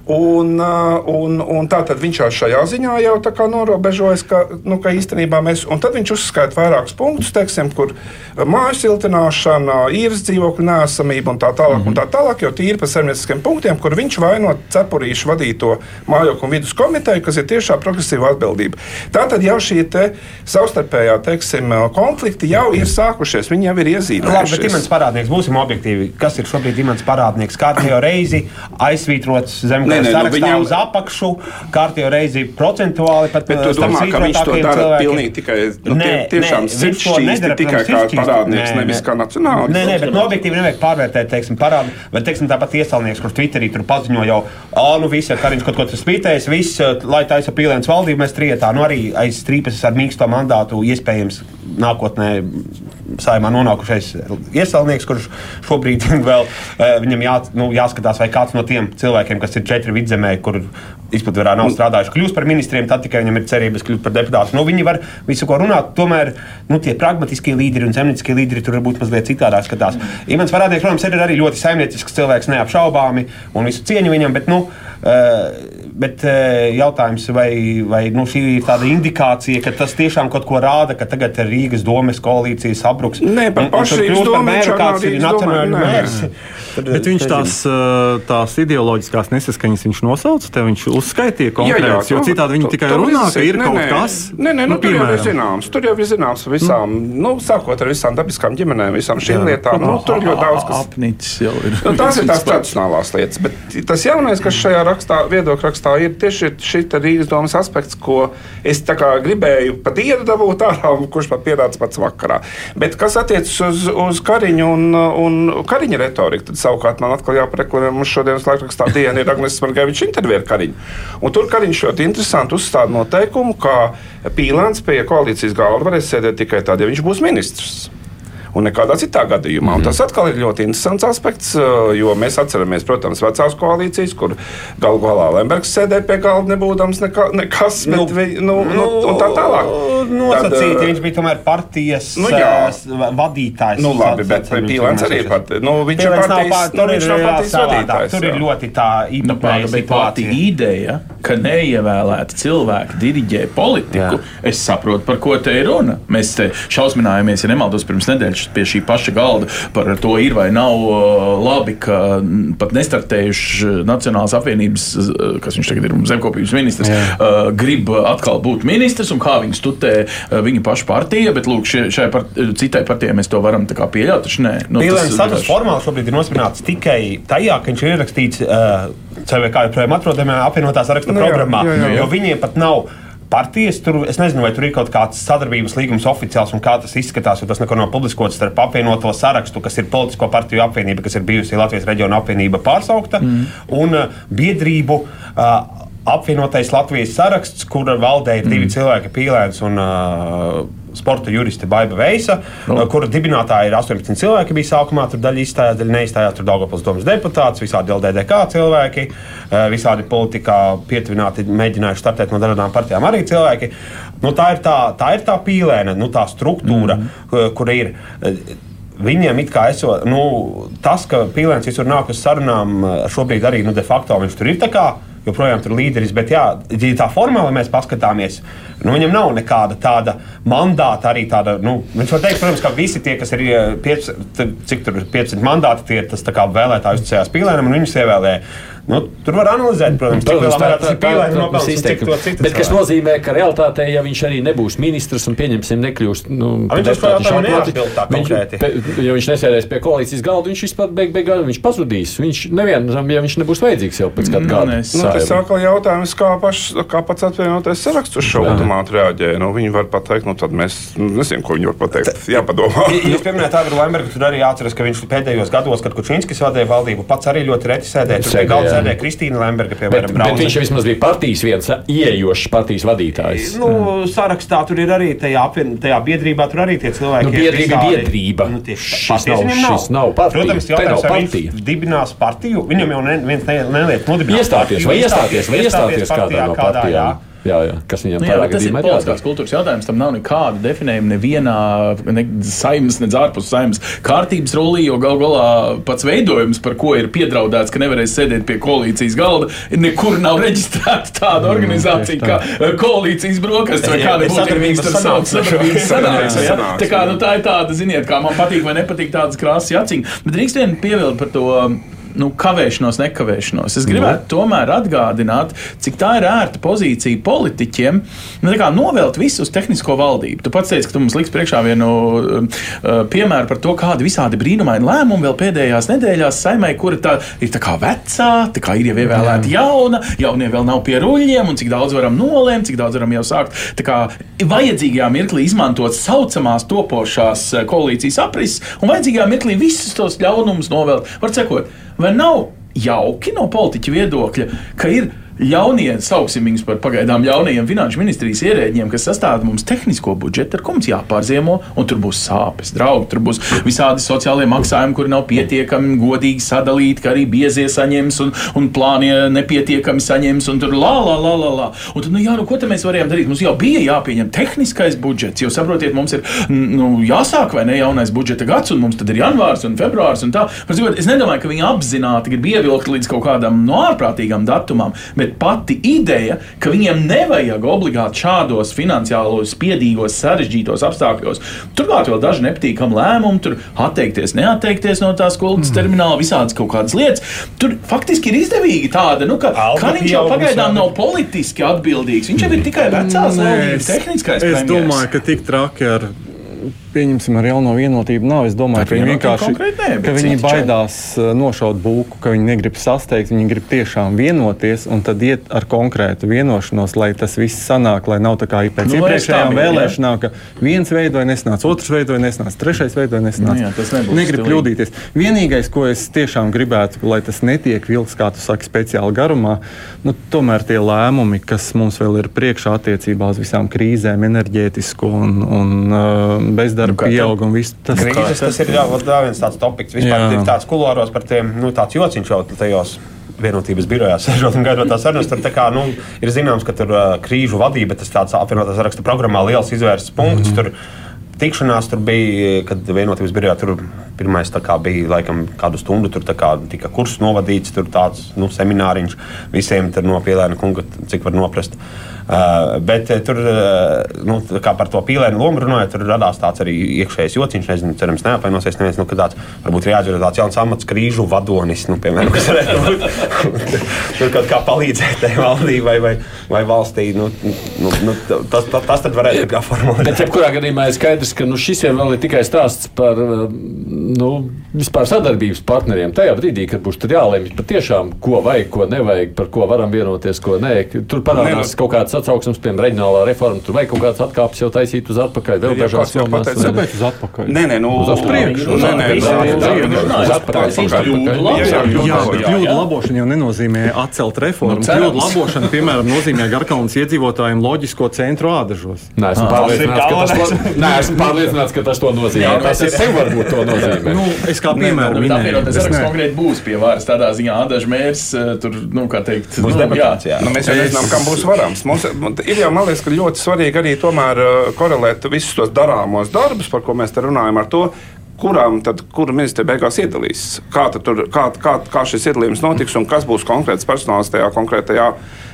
Un, uh, un, un tā tad viņš jau šajā ziņā jau tā kā norobežojas, ka, nu, ka īstenībā mēs, un tad viņš uzskaita vairākus punktus, teiksim, kur māju siltināšana, īres dzīvokļu nēsamība un tā tālāk, mm -hmm. un tā tālāk, jau tīri par saimnieciskiem punktiem, kur viņš vaino cepurīšu vadīto mājokļu un vidus komiteju, kas ir tiešā progresīva atbildība. Tā tad jau šie te savstarpējā, teiksim, konflikti jau ir sākušies, viņi jau ir Labi, bet iezīmējušies. imants parādnieks, būsim objektīvi. Kas ir šobrīd imants parādnieks? Kārtējo reizi aizsvītrots Nē, nē, nu, viņam- uz apakšu, kārtējo reizi procentuāli pat tu uh, starp domā, ka viņš to dara pilnīgi tikai nu, Nē, tie, tiešām to nedara, tikai kā parādnieks, Nē, nevis nē. kā nacionālis. Nē, nē, bet nu, objektīvi nevajag pārvērtēt, teiksim, parādu. Bet, teiksim, tāpat iesaulnieks, kurš Twitterī tur paziņo jau, ah, nu viss, ja Kariņš kaut ko tur spītējis, viss, eh, lai taisa pīlēns valdību, mēs trietā, nu arī aiz strīpas ar mīksto mandātu iespējams nākotnē saimā nonākušais iesaimnieks, kurš šobrīd (laughs) vēl eh, viņam jā, nu, jāskatās, vai kāds no tiem cilvēkiem, kas ir četri vidzemē, kur izpildvarā nav strādājuši, kļūst par ministriem, tad tikai viņam ir cerības kļūt par deputātu. Nu, viņi var visu ko runāt, tomēr nu, tie pragmatiskie līderi un zemnieciskie līderi tur varbūt mazliet citādāk skatās. Imants Varādnieks, protams, ir arī ļoti saimniecisks cilvēks, neapšaubāmi, un visu cieņu viņam, bet, nu, uh, bet uh, jautājums, vai, vai nu, šī ir tāda indikācija, ka tas tiešām kaut ko rāda, ka tagad ir Rīgas domes koalīcijas sabruks. Nē, par pašu Rīgas domu kāds ir nacionāli mērs. Bet viņš tās, uh, tās ideoloģiskās nesaskaņas viņš nosauca, te viņš uzskaitīja konkrētas, jo citādi viņi tikai runā, ka ir kaut kas. Nē, nē, nu, tur jau ir zināms, tur jau ir zināms visām, mm. nu, sākot ar visām dabiskām ģimenēm, visām šīm lietām. Nu, tur ļoti daudz kas. Apnicis jau ir. Nu, tās ir tās tradicionālās lietas, bet tas jaunais, kas šajā rakstā, viedokļa rakstā ir tieši šis Rīgas domas aspekts, ko es gribēju pat dienu dabūt ārā, kurš pat pienāca pats vakarā. Bet kas attiecas uz, uz Kariņu un, un Kariņa retoriku, tad savukārt man atkal jāpareklāmē, mums šodienas laikrakstā diena ir Agnēs Margeviča intervija ar Kariņu. Un tur Kariņš ļoti interesanti uzstāda noteikumu, ka Pīlāns pie koalīcijas galda varēs sēdēt tikai tad, ja viņš būs ministrs un nekādā citā gadījumā. Un tas atkal ir ļoti interesants aspekts, eh, jo mēs atceramies, protams, vecās koalīcijas, kur galu galā Lembergs sēdēja pie galda, nebūdams nekā, nekas, bet nu, vi, nu, nu, nu, tā tālāk. Nosacīti, Tad, viņš bija tomēr partijas nu, jā, vadītājs. Nu, labi, bet Pīlēns arī ir part, nu, viņš ir partijas, pār, nu, viņš ir partijas vadītājs. Tur ir ļoti tā īpatnēja nu, situācija. Ideja, ka neievēlēti cilvēki diriģē politiku, jā. es saprotu, par ko te ir runa. Mēs te šausminājāmies, ja nemaldos pirms nedēļas pie šī paša galda par to ir vai nav uh, labi, ka pat nestartējuši Nacionālās apvienības, uh, kas viņš tagad ir zemkopības ministrs, Jā. Uh, grib atkal būt ministrs un kā viņas tutē viņa paša partija, bet lūk, šie, šai part, citai partijai mēs to varam pieļaut. Taču nē, nu, Pīlēns status formāli šobrīd ir nosprināts tikai tajā, ka viņš ir ierakstīts uh, CVK joprojām atrodamajā apvienotā saraksta nu, programmā, jā, jā, jā. jo viņiem pat nav partijas. Tur es nezinu, vai tur ir kaut kāds sadarbības līgums oficiāls un kā tas izskatās, jo tas neko nav publiskots starp apvienoto sarakstu, kas ir politisko partiju apvienība, kas ir bijusi Latvijas reģiona apvienība pārsaukta, mm. un uh, biedrību. Uh, apvienotais Latvijas saraksts, kura valdē ir divi mm. cilvēki, Pīlēns un uh, sporta juriste Baiva Veisa, no. Nu. kura dibinātāja ir 18 cilvēki. Bija sākumā tur daļa izstājās, daļa neizstājās. Tur Daugopils domas deputāts, visādi LDDK cilvēki, visādi politikā pietuvināti, mēģinājuši startēt no dažādām partijām arī cilvēki. Nu, tā, ir tā, tā ir tā pīlēna, nu, tā struktūra, mm. kur ir. Viņiem it kā esot, nu, tas, ka Pīlēns visur nāk uz sarunām, šobrīd arī nu, de facto viņš tur ir joprojām tur līderis. Bet, jā, ja tā formāli mēs paskatāmies, nu, viņam nav nekāda tāda mandāta. Arī tāda, nu, viņš var teikt, protams, ka visi tie, kas ir 15, cik tur ir 15 mandāti, tie ir tas vēlētāji uzticējās pīlēnam un viņus ievēlēja. Nu, tur var analizēt, protams, cik lielā mērā tas ir pīlēns nopelns, cik to citas. Bet kas nozīmē, ka realitātē, ja viņš arī nebūs ministrs un pieņemsim nekļūst, nu, viņš to jautājumu neatbild tā konkrēti. Ja viņš nesēdēs pie koalīcijas galda, viņš vispār beig beigās viņš pazudīs. Viņš nevienam, ja viņš nebūs vajadzīgs jau pēc kāda gada. Nu, tas atkal jautājums, kā, paš, kā pats atvienotais saraksts uz šo automātu reaģē. Nu, viņi var pateikt, nu tad mēs nu, nezinām, ko viņi var pateikt. Jāpadomā. (laughs) Jūs pieminējāt Agru Lembergu, tur arī jāatceras, ka viņš pēdējos gados, kad Kučinskis vadīja valdību, pats arī ļoti reti sēdēja. Sēdēja Kristīna Lemberga. Piemēram, bet, bet viņš vismaz bija partijas viens ieejošs partijas vadītājs. Nu, sarakstā tur ir arī tajā, tajā biedrībā, tur arī tie cilvēki. Nu, biedrība ir biedrība. Nu, šis, nav, nav. šis nav partija. Protams, jautājums, vai viņš dibinās partiju, viņam jau neviens neliek nodibināt. Iestāties, vai iestāties, vai iestāties kādā no partijām jā, jā, kas viņam nu, jā, tas ir politiskās kultūras jautājums. Tam nav nekāda definējuma nevienā ne saimnes, ne ārpus saimnes kārtības rullī, jo gal galā pats veidojums, par ko ir piedraudēts, ka nevarēs sēdēt pie koalīcijas galda, nekur nav reģistrēta tāda mm, organizācija kā eh, koalīcijas brokastis vai kāda būtu sadarbības sanāksme. Tā kā nu, tā ir tāda, ziniet, kā man patīk vai nepatīk tādas krāsas jāciņa. Bet drīkst vien pievilkt par to nu, kavēšanos, nekavēšanos. Es gribētu mm. tomēr atgādināt, cik tā ir ērta pozīcija politiķiem nu, novelt visu uz tehnisko valdību. Tu pats teici, ka tu mums liks priekšā vienu uh, piemēru par to, kādi visādi brīnumaini lēmumi vēl pēdējās nedēļās saimē, kura tā, ir tā kā vecā, tā kā ir jau ievēlēta jauna, jaunie vēl nav pie ruļļiem, un cik daudz varam nolēmt, cik daudz varam jau sākt kā, vajadzīgajā mirklī izmantot saucamās topošās koalīcijas aprises, un vajadzīgajā mirklī visus tos ļaunumus novelt. Var sekot, vai nav jauki no politiķa viedokļa, ka ir jaunie, sauksim viņus par pagaidām jaunajiem finanšu ministrijas ierēģiem, kas sastāv mums tehnisko budžetu, ar ko mums jāpārziemo, un tur būs sāpes, draugi, tur būs visādi sociālie maksājumi, kuri nav pietiekami godīgi sadalīti, ka arī biezie saņems un, un plānie nepietiekami saņems, un tur lā, lā, lā, lā, lā. Un tad, nu, jā, nu, ko tad mēs varējām darīt? Mums jau bija jāpieņem tehniskais budžets, jo saprotiet, mums ir nu, jāsāk vai ne jaunais budžeta gads, un mums tad ir janvārs un februārs un tā. Es nedomāju, ka viņi apzināti grib ievilkt līdz kaut kādam no ārprātīgam datumam, bet pati ideja, ka viņiem nevajag obligāti šādos finansiālos, spiedīgos, sarežģītos apstākļos. Turklāt vēl daži nepatīkami lēmumi, tur atteikties, neatteikties no tās kultas mm. termināla, visādas kaut kādas lietas. Tur faktiski ir izdevīgi tāda, nu, ka Kariņš jau pagaidām nav politiski atbildīgs. Viņš jau ir tikai vecās valdības tehniskais. Es premjers. domāju, ka tik traki ar pieņemsim, ar jauno vienotību nav. Es domāju, ka viņi vienkārši ne, ka viņi baidās. Uh, nošaut būku, ka viņi negrib sasteigt, viņi grib tiešām vienoties un tad iet ar konkrētu vienošanos, lai tas viss sanāk, lai nav tā kā pēc nu, iepriekšējām vēlēšanām, ka viens veidoja nesnāca, otrs veidoja nesnāca, trešais veidoja nesnāca. Nu, jā, tas negrib stilīgi. kļūdīties. Vienīgais, ko es tiešām gribētu, lai tas netiek vilks, kā tu saki, speciāli garumā, nu, tomēr tie lēmumi, kas mums vēl ir priekšā attiecībā uz visām krīzēm, enerģētisko un, un uh, bezdarba nu, pieaug un viss tas. Krīzes, tas ir vēl viens tāds topiks. Vispār jā. ir tāds kulāros par tiem, nu, tāds jociņš jau tajos vienotības birojā (laughs) sēžot un gaidot tās sarunas. Tur kā, nu, ir zināms, ka tur uh, krīžu vadība, tas tāds apvienotās raksta programmā liels izvērsts punkts. Mm -hmm. Tur, Tikšanās tur bija, kad vienotības birojā tur pirmais bija laikam kādu stundu. Tur kā, tika kurs novadīts, tur tāds nu, semināriņš visiem no pielēna kunga, cik var noprast. Uh, bet uh, tur, uh, nu, kā par to pīlēnu lomu runājot, tur radās tāds arī iekšējs jociņš. Nezinu, cerams, neapvainosies neviens. Nu, tāds, varbūt ir jāatver tāds jauns amats, krīžu vadonis, nu, piemēram, kas varētu būt. (laughs) tur kaut kā palīdzēt tai valdībai vai, vai valstī. Nu, nu, nu, tas, tas, tas tad varētu būt formulēt. Bet, jebkurā gadījumā ir skaidrs, ka nu, šis jau ir tikai stāsts par nu, vispār sadarbības partneriem. Tajā brīdī, kad būs jālemj patiešām, ko vajag, ko nevajag, par ko varam vienoties, ko nē. Tur parādās kaut kāds atsauksmes, piemēram, reģionālā reforma, tur vajag kaut kādas atkāpes jau taisīt uz atpakaļ, vēl dažās jomās. Kāpēc uz atpakaļ? Nē, nē, nu, uz priekšu. Nē, nē, uz atpakaļ. Jā, bet kļūdu labošana jau nenozīmē atcelt reformu. Nu, kļūdu labošana, piemēram, nozīmē Garkalnas iedzīvotājiem loģisko centru ādažos. Nē, esmu pārliecināts, ka tas to nozīmē. Tas ir sev varbūt to nozīmē. Nu, es kā piemēru minēju. Tas konkrēti būs pie varas tādā ziņā ādažu mērs, tur, nu, kā teikt, būs debatācijā. Mēs jau nezinām, kam būs varams. Mums ir jau, man liekas, ļoti svarīgi arī tomēr uh, korelēt visus tos darāmos darbus, par ko mēs te runājam, ar to, kurām tad kura ministrija beigās iedalīs. Kā, tur, kā, kā, kā šis iedalījums notiks un kas būs konkrēts personāls tajā konkrētajā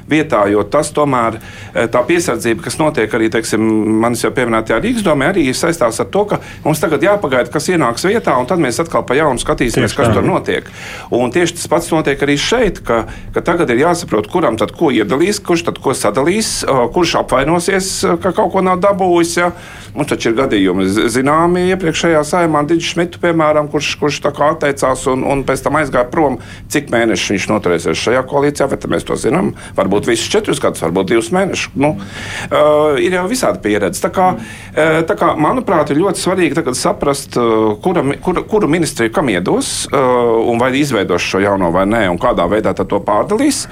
vietā, jo tas tomēr eh, tā piesardzība, kas notiek arī, teiksim, manis jau pieminētajā Rīgas domē, arī saistās ar to, ka mums tagad jāpagaida, kas ienāks vietā, un tad mēs atkal pa jaunu skatīsimies, tieši kas tā. tur notiek. Un tieši tas pats notiek arī šeit, ka, ka tagad ir jāsaprot, kuram tad ko iedalīs, kurš tad ko sadalīs, kurš apvainosies, ka kaut ko nav dabūjis. Ja? Mums taču ir gadījumi zināmi iepriekšējā saimā, Digis Šmitu, piemēram, kurš, kurš atteicās un, un pēc tam aizgāja prom. Cik mēnešus viņš noturēsies šajā koalīcijā, bet mēs to zinām. Varbūt visus četrus gadus, varbūt divus mēnešus. Nu, uh, ir jau visādi pieredze. Tā kā, uh, tā kā, manuprāt, ir ļoti svarīgi saprast, uh, kura, kura, kuru ministriju kam iedos, uh, un vai izveidos šo jauno vai nē, un kādā veidā to pārdalīs.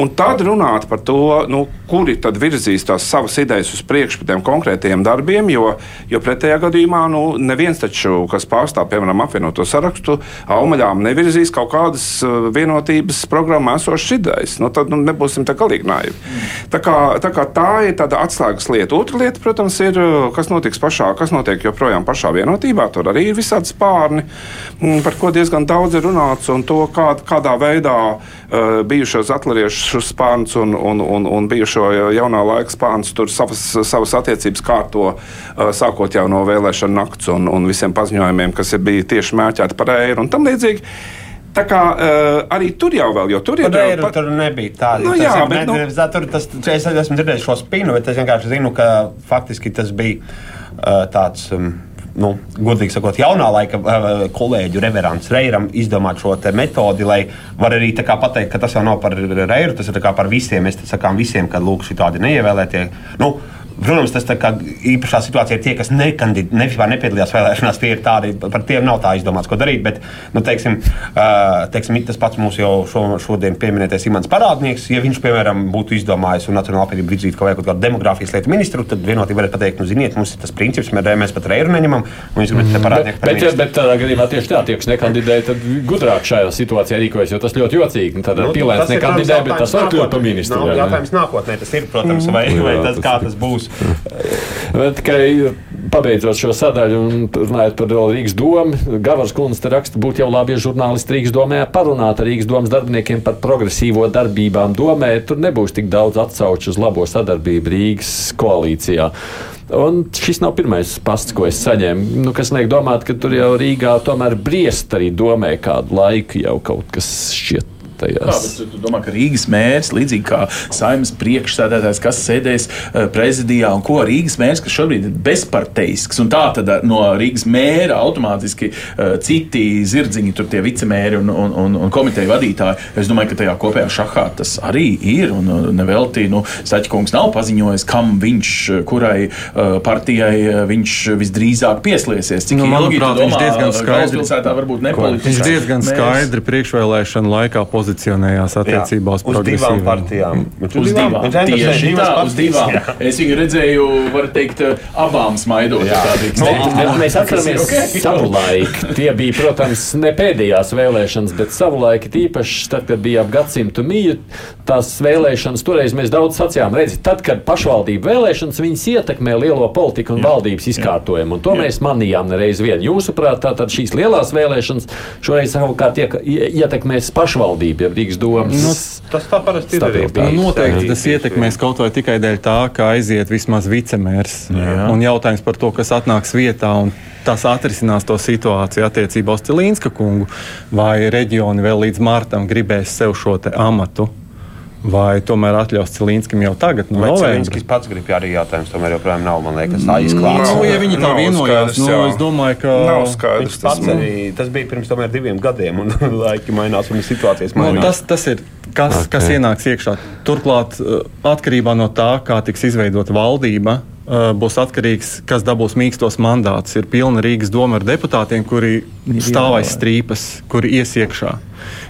Un tad runāt par to, nu, kuri tad virzīs tās savas idejas uz priekšu par tiem konkrētiem darbiem, jo, jo pretējā gadījumā nu, neviens taču, kas pārstāv, piemēram, apvienoto sarakstu, augaļām nevirzīs kaut kādas uh, vienotības programmā esošas idejas. Nu, tad nu, nebūsim tā galīgi naivi. Tā, kā, tā, kā tā ir tāda atslēgas lieta. Otra lieta, protams, ir, kas notiks pašā, kas notiek joprojām pašā vienotībā. Tur arī ir visādi spārni, mm, par ko diezgan daudz ir runāts, un to, kā, kādā veidā uh, bijušos atlariešu spārns un, un, un, un bijušo jaunā laika spārns tur savas, savas attiecības kārto, uh, sākot jau no vēlēšana nakts un, un visiem paziņojumiem, kas ir bijuši tieši mērķēti par eiro un tam līdzīgi. Tā kā uh, arī tur jau vēl, jo tur ir arī. Pa... Tur nebija tāda. Nu, jā, bet, ne, nu... tur, tas, es esmu dzirdējis šo spinu, bet es vienkārši zinu, ka faktiski tas bija uh, tāds. Um, nu, godīgi sakot, jaunā laika uh, kolēģu reverants Reiram izdomāt šo metodi, lai var arī pateikt, ka tas jau nav par Reiru, tas ir par visiem. Mēs sakām visiem, ka lūk, šī tādi neievēlētie. Nu, Protams, tas īpašā situācijā ir tie, kas nekandid, ne, nepiedalījās vēlēšanās. Tie ir tādi, par tiem nav tā izdomāts, ko darīt. Bet, nu, teiksim, uh, teiksim, tas pats mūsu jau šo, šodien pieminētais Imants Parādnieks, ja viņš, piemēram, būtu izdomājis un Nacionāla apvienība virzītu kaut, kaut kādu demogrāfijas lietu ministru, tad vienotība varētu pateikt, nu, ziniet, mums ir tas princips, mēs pat reiru neņemam. Viņš grib te parādnieku. Bet, bet, bet tādā gadījumā tieši tā, tie, kas nekandidēja, tad gudrāk šajā situācijā rīkojas, jo tas ļoti jocīgi. Tad nu, pilēns nekandidē, bet tas var kļūt par ministru. Jautājums nākotnē, tas ir, protams, vai, vai tas, kā tas būs. Tikai pabeidzot šo sadaļu un runājot par Rīgas domu, Gavars Kungs raksta, būtu jau labi, ja žurnālisti Rīgas domē parunātu ar Rīgas domas darbiniekiem par progresīvo darbībām domē. Tur nebūs tik daudz atsauču uz labo sadarbību Rīgas koalīcijā. Un šis nav pirmais pasts, ko es saņēmu. Nu, kas liek domāt, ka tur jau Rīgā tomēr briest arī domē kādu laiku jau kaut kas šķiet tajās. Kā, tu domā, ka Rīgas mērs, līdzīgi kā saimnes priekšsēdētājs, kas sēdēs uh, prezidijā, un ko Rīgas mērs, kas šobrīd ir bezparteisks, un tā tad no Rīgas mēra automātiski uh, citi zirdziņi, tur tie vicemēri un, un, un, un komiteju vadītāji. Es domāju, ka tajā kopējā šahā tas arī ir, un nevelti, nu, Staķkungs nav paziņojis, kam viņš, kurai partijai viņš visdrīzāk pieslēsies. Cik nu, ilgi manuprāt, domā, viņš diezgan skaidri, varbūt nepolitiski. Viņš diezgan skaidri priekšvēlēšanu laikā pozicionēja pozicionējās attiecībā uz, uz divām partijām. Uz divām, divām, tieši tā, uz divām. Es viņu redzēju, var teikt, abām smaidot. No, mēs atceramies okay. savulaik. Tie bija, protams, ne pēdējās vēlēšanas, bet savulaik īpaši tad, kad bija ap gadsimtu mīju, tās vēlēšanas, toreiz mēs daudz sacījām, redzi, tad, kad pašvaldību vēlēšanas, viņas ietekmē lielo politiku un jā. valdības izkārtojumu. Un to jā. mēs manījām nereiz vien. Jūsuprāt, tātad šīs lielās vēlēšanas šoreiz savukārt ietekmēs pašvaldību ja Rīgas domas. Nu, tas tā parasti ir arī. Nu, noteikti tas ietekmēs kaut vai tikai dēļ tā, ka aiziet vismaz vicemērs. Jā. Un jautājums par to, kas atnāks vietā. Tas atrisinās to situāciju attiecībā uz Cilīnska kungu, vai reģioni vēl līdz martam gribēs sev šo amatu. Vai tomēr atļaus Cilīnskam jau tagad? No Vai Cilīnskis pats grib arī jautājums, tomēr joprojām nav, man liekas, tā izklāts. Nu, ja viņi tā vienojās, nu, es domāju, ka nav skaidrs. Tas, arī, tas bija pirms tomēr diviem gadiem, un (laughs) laiki mainās, un situācijas nu, mainās. Nu, tas, tas ir, kas, okay. kas ienāks iekšā. Turklāt, uh, atkarībā no tā, kā tiks izveidota valdība, uh, būs atkarīgs, kas dabūs mīkstos mandātus. Ir pilna Rīgas doma ar deputātiem, kuri stāv aiz strīpas, kuri ies iekšā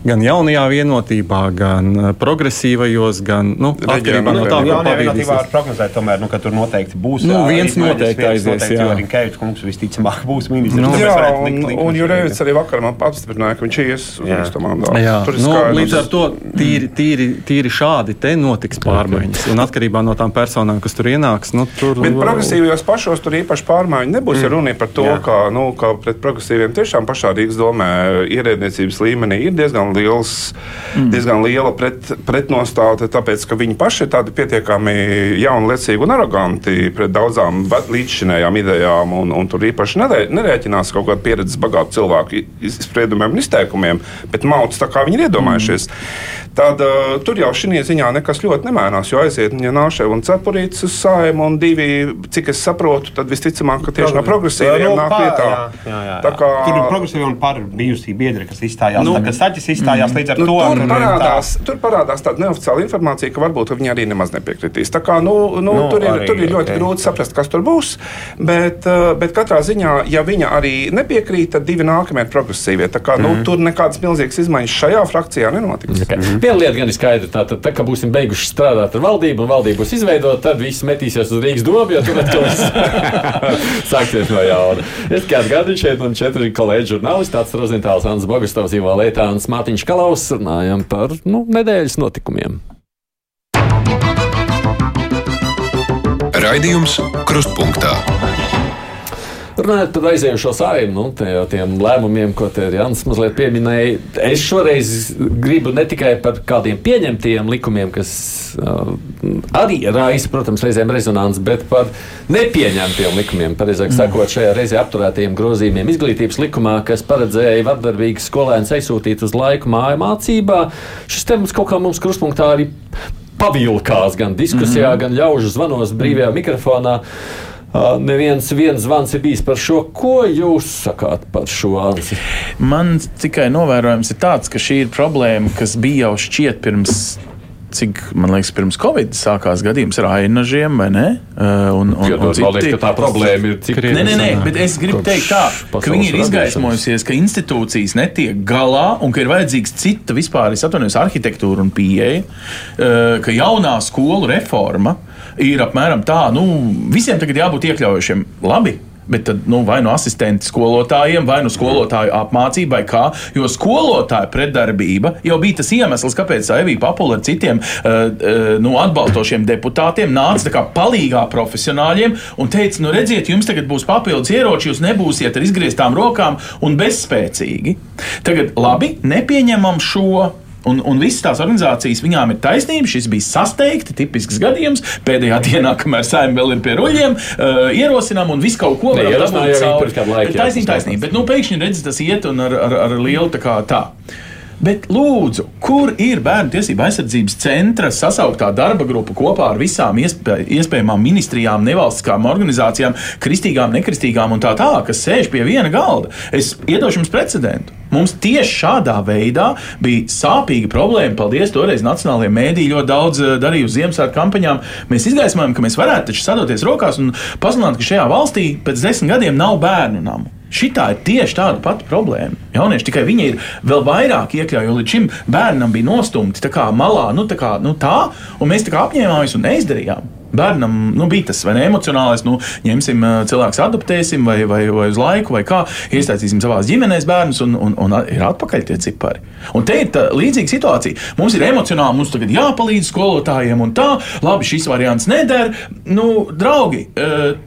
gan jaunajā vienotībā, gan uh, progresīvajos, gan nu, atkarībā no tā, kā vienotībā var prognozēt, tomēr, nu, ka tur noteikti būs. Nu, viens noteikti aizies, jā. Rinkēvics kungs visticamāk (laughs) būs ministrs. Nu, jā, un, un Jurēvits arī vakar man apstiprināja, ka viņš ies uz. Jā, nu, līdz ar to tīri, tīri, tīri šādi te notiks pārmaiņas. Un atkarībā no tām personām, kas tur ienāks, nu, tur. Bet progresīvajos pašos tur īpaši pārmaiņu nebūs, ja runa par to, ka, nu, ka pret progresīviem tiešām pašā Rīgas domē ierēdniecības līmenī ir diezgan liels, mm. diezgan liela pret, pretnostāte, tāpēc ka viņi paši ir tādi pietiekami jaunlecīgi un aroganti pret daudzām līdzšinējām idejām, un, un tur īpaši nerē, nerēķinās kaut kāda pieredzes bagāta cilvēku izspriedumiem un izteikumiem, bet mauc tā kā viņi ir iedomājušies. Mm tad uh, tur jau šī ziņā nekas ļoti nemainās. Jo aiziet ja Nāševa un Cepurītis uz sājumu, un divi, cik es saprotu, tad visticamāk, ka tieši no progresīviem nāk vietā. Jā, jā, jā. Tā kā, tur ir progresīvi un par bijusī biedri, kas izstājās. Nu, tā, saķis izstājās līdz ar nu, to. Tur parādās, tā. tur parādās tāda neoficiāla informācija, ka varbūt viņi arī nemaz nepiekritīs. Tā kā, nu, nu, nu, tur, ir, arī, tur ir ļoti okay. grūti saprast, kas tur būs. Bet, uh, bet katrā ziņā, ja viņa arī nepiekrīt, tad divi nākamie ir progresīvie. Tā kā, mm nu, mhm. tur nekādas milzīgas izmaiņas šajā frakcijā nenotiks. Okay. Mm. Viena lieta gan ir skaidra. Tātad, tā, kad būsim beiguši strādāt ar valdību, un valdība būs izveidota, tad viss metīsies uz Rīgas domu, jo tur atkal (laughs) sāksies no jauna. Es kā atgādinu šeit, un četri kolēģi žurnālisti, tāds Rozentāls, Ants Bogustovs, Ivo Leitāns, Mātiņš Kalaus, runājam par nu, nedēļas notikumiem. Raidījums Krustpunktā. Runājot par aizējušo sājumu, nu, tie, tiem lēmumiem, ko te Jānis mazliet pieminēja, es šoreiz gribu ne tikai par kādiem pieņemtiem likumiem, kas uh, arī raisa, protams, reizēm rezonanci, bet par nepieņemtiem likumiem. Pareizāk sakot, šajā reizē apturētajiem grozījumiem izglītības likumā, kas paredzēja vardarbīgas skolēnas aizsūtīt uz laiku māju mācībā. Šis temats kaut kā mums krustpunktā arī pavilkās gan diskusijā, mm -hmm. gan ļaužu zvanos brīvajā mikrofonā. Neviens zvans ir bijis par šo. Ko jūs sakāt par šo ansi? Man tikai novērojums ir tāds, ka šī ir problēma, kas bija jau šķiet pirms cik, man liekas, pirms Covid sākās gadījums ar ainažiem, vai ne? Uh, un, un, Piedod, man liekas, ka tā problēma ir cik Nē, nē, nē, bet es gribu teikt tā, ka viņi ir izgaismojusies, ka institūcijas netiek galā un ka ir vajadzīgs cita vispār, es atvainojos, arhitektūra un pieeja, uh, ka jaunā skolu reforma ir apmēram tā, nu, visiem tagad jābūt iekļaujošiem. Labi, bet tad, nu, vai no asistenta skolotājiem, vai no skolotāju apmācībai, kā, jo skolotāja pretdarbība jau bija tas iemesls, kāpēc Evija Papula ar citiem uh, uh, nu, atbalstošiem deputātiem nāca kā palīgā profesionāļiem un teica, nu, redziet, jums tagad būs papildus ieroči, jūs nebūsiet ar izgrieztām rokām un bezspēcīgi. Tagad labi, nepieņemam šo Un, un visas tās organizācijas, viņām ir taisnība. Šis bija sasteigti, tipisks gadījums. Pēdējā (laughs) dienā, kamēr saimē vēl ir pie ruļļiem, uh, ierosinām un visu kaut ko varam dabūt cauri. Taisnība, taisnība. Bet nu, pēkšņi redz, tas iet un ar, ar, ar lielu tā kā tā. Bet, lūdzu, kur ir bērnu tiesība aizsardzības centra sasauktā darba grupa kopā ar visām iespēj, iespējamām ministrijām, nevalstiskām organizācijām, kristīgām, nekristīgām un tā tālāk, kas sēž pie viena galda? Es iedošu jums precedentu. Mums tieši šādā veidā bija sāpīga problēma. Paldies, toreiz Nacionālajie mēdīji ļoti daudz eh, darīja uz Ziemassvētku kampaņām. Mēs izgaismojam, ka mēs varētu taču sadoties rokās un pasludināt, ka šajā valstī pēc desmit gadiem nav bērnu namu. Šitā ir tieši tāda pati problēma. Jaunieši tikai viņi ir vēl vairāk iekļauti, jo līdz šim bērnam bija nostumti tā kā malā, nu tā, kā, nu tā un mēs tā kā apņēmāmies un neizdarījām. Bērnam nu, bija tas vai ne emocionālais, nu, ņemsim cilvēku, adoptēsim, vai, vai, vai uz laiku, vai kā iesaistīsim savā ģimenēs bērnus, un, un, un ir atpakaļ tie cipari. Un te ir tā līdzīga situācija. Mums ir emocionāli, mums tagad jāpalīdz skolotājiem, un tā, labi, šis variants neder. Nu, draugi,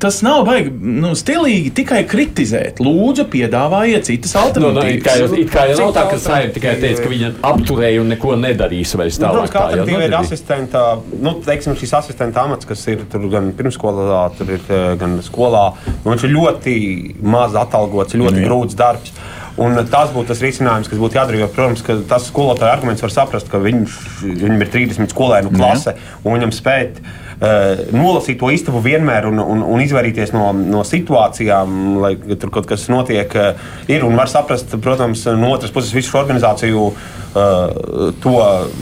tas nav baigi nu, stilīgi tikai kritizēt. Lūdzu, piedāvājiet citas Nu, nu, it kā jau, alternatīvas. it kā jau nav tā, ka saimē tikai teica, ka viņa apturēja un neko nedarīs vairs Nu, tālāk. Protams, kā Tā alternatīva ir nebija. asistenta, nu, teiksim, šis asistenta amats, kas ir gan pirmsskolā, tur ir eh, gan skolā. Nu, viņš ir ļoti maz atalgots, ļoti jā. grūts darbs. Un tas būtu tas risinājums, kas būtu jādara. Jo, protams, ka tas skolotāja arguments var saprast, ka viņš, viņam ir 30 skolēnu klase un viņam spēt uh, nolasīt to istabu vienmēr un, un, un izvairīties no, no situācijām, lai tur kaut kas notiek. Uh, ir un var saprast, protams, no otras puses visu šo organizāciju. Uh, to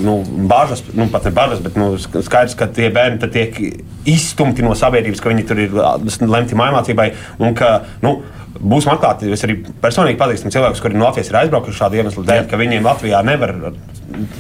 nu, bažas, nu, pat ne bažas, bet nu, sk- skaidrs, ka tie bērni tiek izstumti no sabiedrības, ka viņi tur ir uh, lemti mājmācībai. Un ka, nu, Būsim atklāti, es arī personīgi pazīstu cilvēkus, kuri no Latvijas ir aizbraukuši šādu iemeslu dēļ, ka viņiem Latvijā nevar ar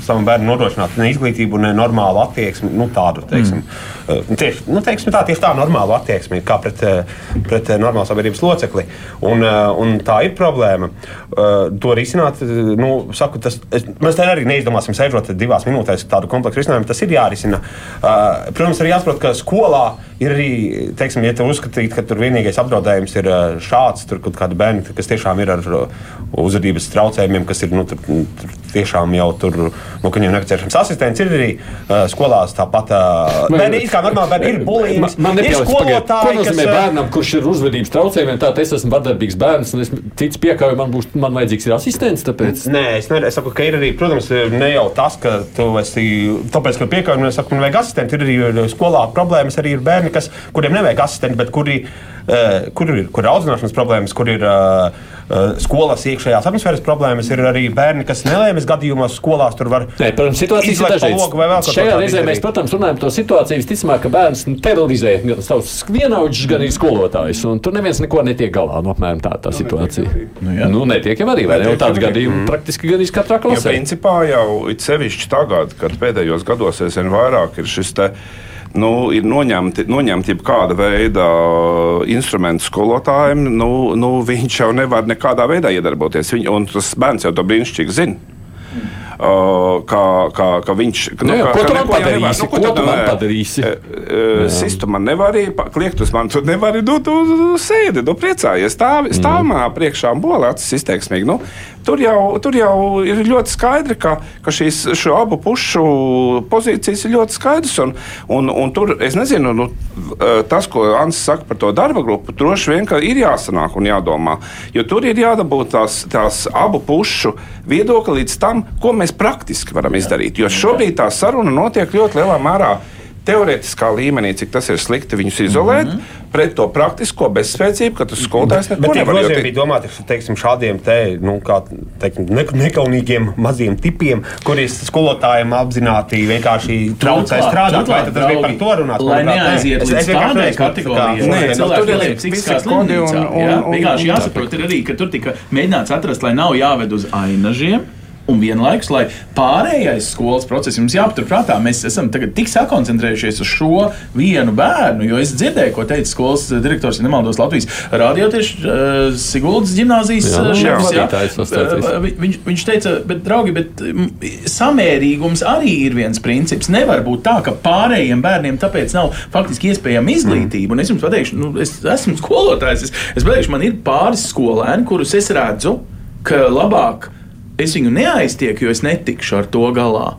savam bērnam nodrošināt ne izglītību, ne normālu attieksmi. Nu, tādu, teiksim, mm. tieši, nu, teiksim, tā, tieši tā normālu attieksmi kā pret, eh, pret eh, normālu sabiedrības locekli. Un, eh, un tā ir problēma. Eh, To risināt, eh, nu, saku, tas, es, mēs te arī neizdomāsim sēžot divās minūtēs tādu kompleksu risinājumu. Tas ir jārisina. Eh, Protams, arī jāsaprot, ka skolā ir arī, teiksim, ja tu uzskatīt, ka tur vienīgais apdraudējums ir eh, šāds, tur kaut kādi bērni, kas tiešām ir ar uh, uzvedības traucējumiem, kas ir nu, tur, tur tiešām jau tur, nu, ka viņiem nepieciešams asistents, ir arī uh, skolās tāpat. Uh, bērni ir kā normāli, bērni ir bulīņi. Man, man pagaid, ko nozīmē kas, bērnam, kurš ir uzvedības traucējumiem, tā es esmu vardarbīgs bērns, un es cits piekāju, man būs, man vajadzīgs ir asistents, tāpēc. Nē, es, ne, es saku, ka ir arī, protams, ne jau tas, ka tu esi. Tāpēc, ka piekāpju, es saku, man vajag asistentu. Ir arī skolā problēmas, arī ir bērni, kas, kuriem nevajag asistentu, bet kuri, uh, kur ir, kur ir audzināšanas problēmas, kur ir uh, uh, skolas iekšējās atmosfēras problēmas. Ir arī bērni, kas nelēmas gadījumos skolās tur var. Nē, protams, situācijas ir dažādas. Šajā reizē mēs, protams, runājam par to situāciju. Visticamāk, ka bērns nu, terorizē gan savus vienaudžus, gan arī skolotājus. Un tur neviens neko netiek galā. Nu, apmēram tā tā situācija. Nu, jā. nu, netiek jau arī, vai ne? Jau arī. gadījumu praktiski gan katrā Jo klasē. principā jau it sevišķi tagad, kad pēdējos gados aizvien vairāk ir šis te. Nu, ir noņemti, noņemti kāda veida instrumenti skolotājiem. Nu, nu, viņš jau nevar nekādā veidā iedarboties. Viņ, un tas bērns jau to brīnišķīgi zina. Uh, kā, kā, kā viņš Nu ko tu man neko jau nevar- padarīsi? Ko tu man padarīsi? Sistu man nevar arī, kliegt uz mani, tu nevari, nu, tu sēdi, tu priecājies, stāv, stāv Mm. manā priekšā un bolē acis izteiksmīgi. Nu, tur, jau, tur jau ir ļoti skaidri, ka, ka šīs šo abu pušu pozīcijas ir ļoti skaidrs. Un, un, un tur, es nezinu, nu, tas, ko Ants saka par to darba grupu, droši vien ir jāsanāk un jādomā. Jo tur ir jādabūt tās, tās abu pušu viedokli līdz tam, ko mēs praktiski varam izdarīt. Jo šobrīd tā saruna notiek ļoti lielā mērā teorētiskā līmenī, cik tas ir slikti viņus izolēt, mm -hmm. pret to praktisko bezspēcību, ka tas skolotājs neko nevar. grozījumi tie- bija domāti teiksim, šādiem te, nu, kā, teiksim, ne, nekaunīgiem maziem tipiem, kuriem skolotājiem apzināti vienkārši traucē strādāt. Vai tas bija par to runāt? Lai manuprāt, nē. neaiziet Es- līdz tādai kategorijai, Nē, nu, tur ir ieliek visi psihiskā kodi un- un- jā. un- Vienkārši un- jāsaprot ir arī, ka tur tika mēģināts atrast, lai nav jāved uz ainažiem. Un vienlaikus, lai pārējais skolas process mums jāpaturprātā, mēs esam tik sakoncentrējušies uz šo vienu bērnu. Jo es dzirdēju, ko teica skolas direktors, ja nemaldos, Latvijas radio tieši uh, Siguldas gimnāzijas Jā, uh, jā, šefs. jā. Uh, vi- Viņš, viņš teica, bet, draugi, bet mm, samērīgums arī ir viens princips. Nevar būt tā, ka pārējiem bērniem tāpēc nav faktiski iespējama izglītība. Un es jums pateikšu, nu, es esmu skolotājs. Es, es pateikšu, man ir pāris skolēni, kurus es redzu, ka labāk es viņu neaiztieku, jo es netikšu ar to galā.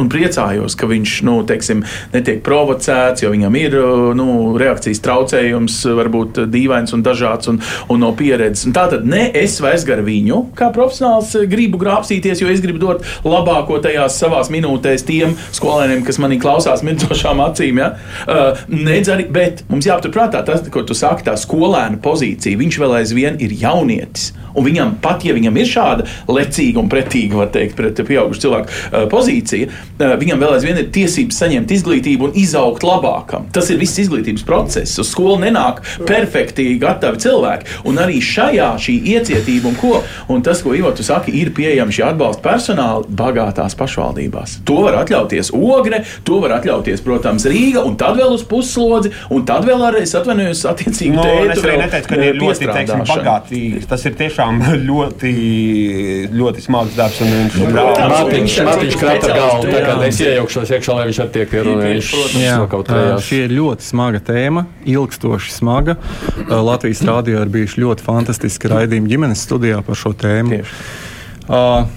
Un priecājos, ka viņš nu, teiksim, netiek provocēts, jo viņam ir nu, reakcijas traucējums, varbūt dīvains un dažāds un, un no pieredzes. Un Tātad ne es vairs gar viņu, kā profesionāls, gribu grābstīties, jo es gribu dot labāko tajās savās minūtēs tiem skolēniem, kas manī klausās mirdzošām acīm. Ja? Uh, nedz arī, bet mums jāpaturprātā tas, ko tu saki, tā skolēna pozīcija. Viņš vēl aizvien ir jaunietis. Un viņam, pat ja viņam ir šāda lecīga un pretīga, var teikt, pret pieaugušu cilvēku uh, pozīcija, viņam vēl aizvien ir tiesības saņemt izglītību un izaugt labākam. Tas ir viss izglītības process. Uz skolu nenāk perfekti gatavi cilvēki. Un arī šajā šī iecietība un ko, un tas, ko Ivo tu saki, ir pieejami šie atbalsta personāli bagātās pašvaldībās. To var atļauties Ogre, to var atļauties, protams, Rīga, un tad vēl uz puslodzi, un tad vēl arī, es atvainojos, attiecīgi Nu, tēti es arī neteicu, ka eh, ir ļoti teiksim, bagātīgi. Tas ir tiešām (laughs) ļoti, ļoti smags darbs. un viņš ir brālis. Mārtiņš, viņš ir Mārtiņš krata tajā. es iejaukšos iekšā, lai viņš arī tiek pierunājis. Protams. Jā, kaut tā, trejās. šī ir ļoti smaga tēma, ilgstoši smaga. Latvijas rādio ir bijuši ļoti fantastiski raidījumi ģimenes studijā par šo tēmu. Uh,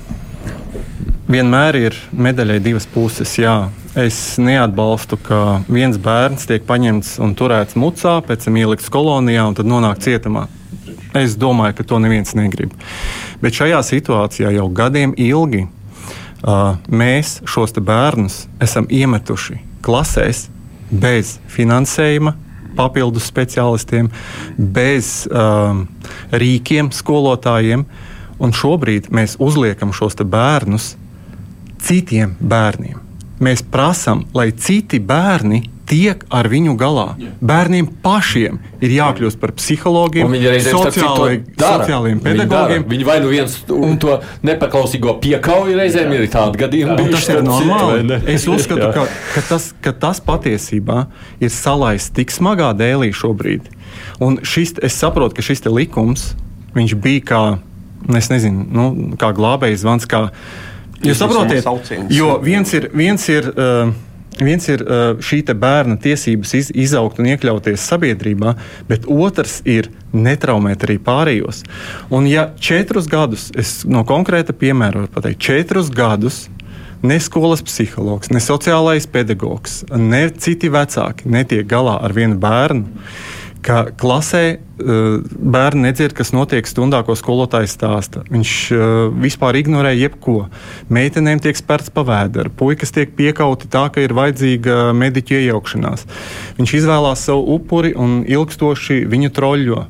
vienmēr ir medaļai divas puses. Jā. Es neatbalstu, ka viens bērns tiek paņemts un turēts mucā, pēc tam ielikts kolonijā un tad nonāk cietumā. Es domāju, ka to neviens negrib. Bet šajā situācijā jau gadiem ilgi mēs šos bērnus esam iemetuši klasēs bez finansējuma, papildus speciālistiem, bez um, rīkiem, skolotājiem. Un šobrīd mēs uzliekam šos bērnus citiem bērniem. Mēs prasām, lai citi bērni tiek ar viņu galā. Bērniem pašiem ir jākļūst par psihologiem, viņi sociālai, sociālajiem Viņi pedagogiem. Viņi vai nu viens un to nepaklausīgo piekauju reizēm ir tādi gadījumi. Bijuši, tas ir normāli. ne? Es uzskatu, Jā. ka, ka, tas, ka tas patiesībā ir salaists tik smagā dēlī šobrīd. Un šis, es saprotu, ka šis likums viņš bija kā, es nezinu, nu, kā glābējs zvans. Kā, jūs sauciens. jo viens ir. Viens ir uh, Viens ir uh, šī bērna tiesības iz, izaugt un iekļauties sabiedrībā, bet otrs ir netraumēt arī pārējos. Un, ja četrus gadus, es no konkrēta piemēra varu pateikt, četrus gadus ne skolas psihologs, ne sociālais pedagogs, ne citi vecāki netiek galā ar vienu bērnu. Ka klasē uh, bērni nedzird, kas notiek stundā, ko skolotājs stāsta. Viņš uh, vispār ignorē jebko. Meitenēm tiek spērts pa vēderu, puikas tiek piekauti tā, ka ir vajadzīga mediķa iejaukšanās. Viņš izvēlās savu upuri un ilgstoši viņu troļļo.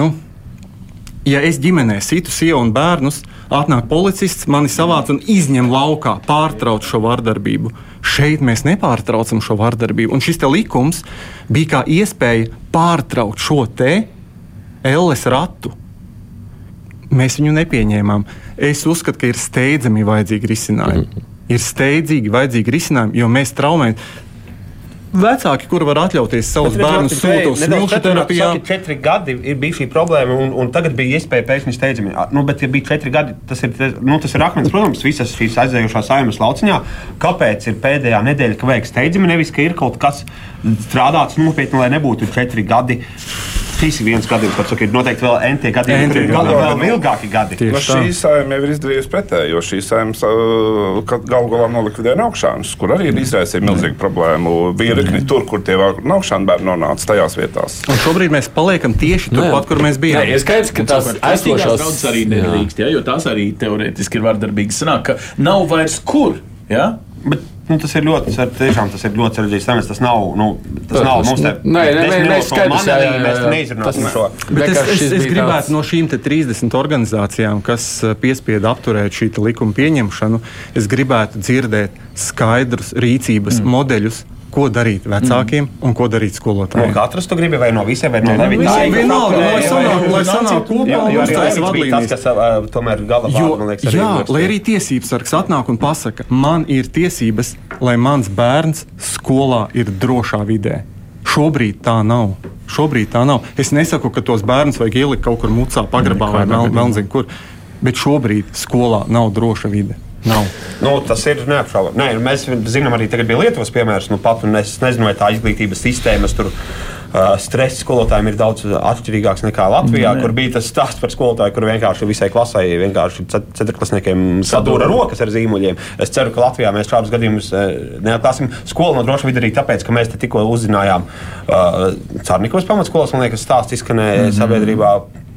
Nu, ja es ģimenē situ sievu un bērnus, atnāk policists, mani savāc un izņem laukā, pārtrauc šo vardarbību. Šeit mēs nepārtraucam šo vardarbību. Un šis likums bija kā iespēja pārtraukt šo te elles ratu. Mēs viņu nepieņēmām. Es uzskatu, ka ir steidzami vajadzīgi risinājumi. Ir steidzīgi vajadzīgi risinājumi, jo mēs traumējam. Vecāki, kuri var atļauties savus bērnus sūtīt uz smilšu terapijā, Četri gadi ir bijusi šī problēma, un, un tagad bija iespēja pēkšņi steidzami. Nu, bet, ja bija četri gadi, tas ir, nu, tas ir akmens, protams, visas šīs aizējušās saimas lauciņā. Kāpēc ir pēdējā nedēļa, ka vajag steidzami, nevis ka ir kaut kas strādāts nopietni, lai nebūtu četri gadi? Šis viens gadījums, kas ir noteikti vēl NT gadījumi, NT kur ir gadījumi. vēl ilgāki gadi. Tieši Nu, šī saima jau ir izdarījusi pretēji, jo šī saima galu galā nolikvidēja naukšanas, kur arī ir izraisīja milzīgu problēmu. Virkni tur, kur tie naukšana bērni nonāca tajās vietās. un šobrīd mēs paliekam tieši turpat, kur mēs bijām. Nē, ir skaidrs, ka tās Aizsākās esošās draudzes arī nedrīkst, ja, jo tās arī teorētiski ir vardarbīgas. Sanāk, ka nav vairs kur. Ja? Bet Nu, tas ir ļoti, tas tiešām, tas ir ļoti sarežģīts temats. Tas nav, nu, tas nav mums te. Nē, nē, nē, skaidrs, jā, jā, jā, neizrunāsim Tas- šo. Bet es, es, es gribētu tāds- no šīm te 30 organizācijām, kas eh, piespieda apturēt šī likuma pieņemšanu, es gribētu dzirdēt skaidrus rīcības mm. modeļus, ko darīt vecākiem mm. un ko darīt No skolotājiem. katras tu gribi, vai no visiem, vai no no nevienam? visiem, vienalga, lai sanāk- lai sanāk kopā Jo, un jo arī uztais Levits bija tas, vadlīnijas. kas uh, tomēr gala vārdu, man liekas, arī jā, lai arī tiesības sargs atnāk un pasaka, man ir tiesības, lai mans bērns skolā ir drošā vidē. Šobrīd tā nav. Šobrīd tā nav. Es nesaku, ka tos bērnus vajag ielikt kaut kur mucā, pagrabā vai vēl, vēl zinu kur. Bet šobrīd skolā nav droša vide. Nav. Nu, tas ir neapšaubāmi. Nē, mēs zinām, arī tagad bija Lietuvas piemērs. Nu, pat, es nezinu, vai tā izglītības sistēmas tur uh, stress skolotājiem ir daudz atšķirīgāks nekā Latvijā, kur bija tas stāsts par skolotāju, kur vienkārši visai klasē, vienkārši cet- ceturklasniekiem sadūra rokas ar zīmuļiem. Es ceru, ka Latvijā mēs šādus gadījumus neatklāsim. Skola no droša vidi arī tāpēc, ka mēs te tikko uzzinājām uh, Cārnikovas pamatskolas, man liekas, stāsts izskanēja mm -hmm. sabiedrībā.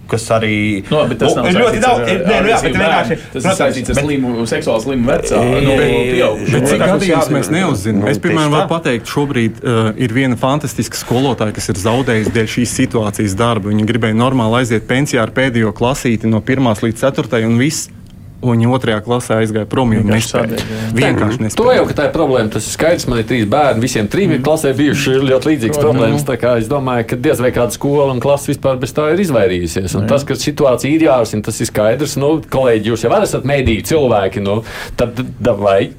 Kas arī No, bet tas Nu, nav ir ļoti daudz. ar, Nē, nu jā, bet vienkārši. Tas ir saistīts ar slimu, seksuāli slimu vecāku. Ē, Nu, bet cik jādara. mēs neuzzinām? Nu, es, piemēram, varu pateikt, šobrīd uh, ir viena fantastiska skolotāja, kas ir zaudējusi dēļ šīs situācijas darbu. Viņa gribēja normāli aiziet pensijā ar pēdējo klasīti no 1 līdz 4. un viss. Un viņa otrajā klasē aizgāja prom, jo Vienkārši nespēja. jā. Vienkārši To nespēja. jau ka tā ir problēma. Tas ir skaidrs. Man ir trīs bērni. Visiem trim ir klasē bijuši ļoti līdzīgas problēmas. Tā kā Es domāju, ka diez vai kāda skola un klase vispār bez tā ir izvairījusies. Un tas, ka situācija ir jārisina, tas ir skaidrs. Nu, kolēģi, jūs jau esat mēdīji cilvēki. Nu, tad vai?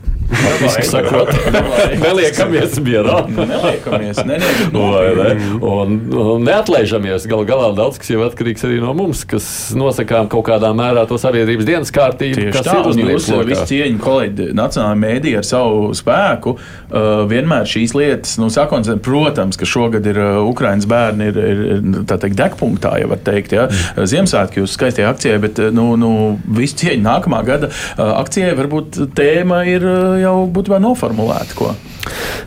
Sakot, (laughs) neliekamies mierā. Neliekamies. Vai ne? nopietni. Un, un neatlaižamies. Galu galā daudz kas jau atkarīgs arī no mums, kas nosakām kaut kādā mērā to sabiedrības dienas kārtību. Tieši tā, ir un jūs lokā. visi cieņi kolēģi Nacionālajā mēdī ar savu spēku. Uh, vienmēr šīs lietas, nu, sakot, protams, ka šogad ir uh, Ukraiņas bērni ir, ir, ir tā teikt, degpunktā, ja var teikt, ja. Mm. Ziemassvētki jūs skaistajā akcijā, bet, nu, nu visu cieņu nākamā gada uh, akcijai varbūt tēma ir uh, jau būtībā noformulēta. Ko.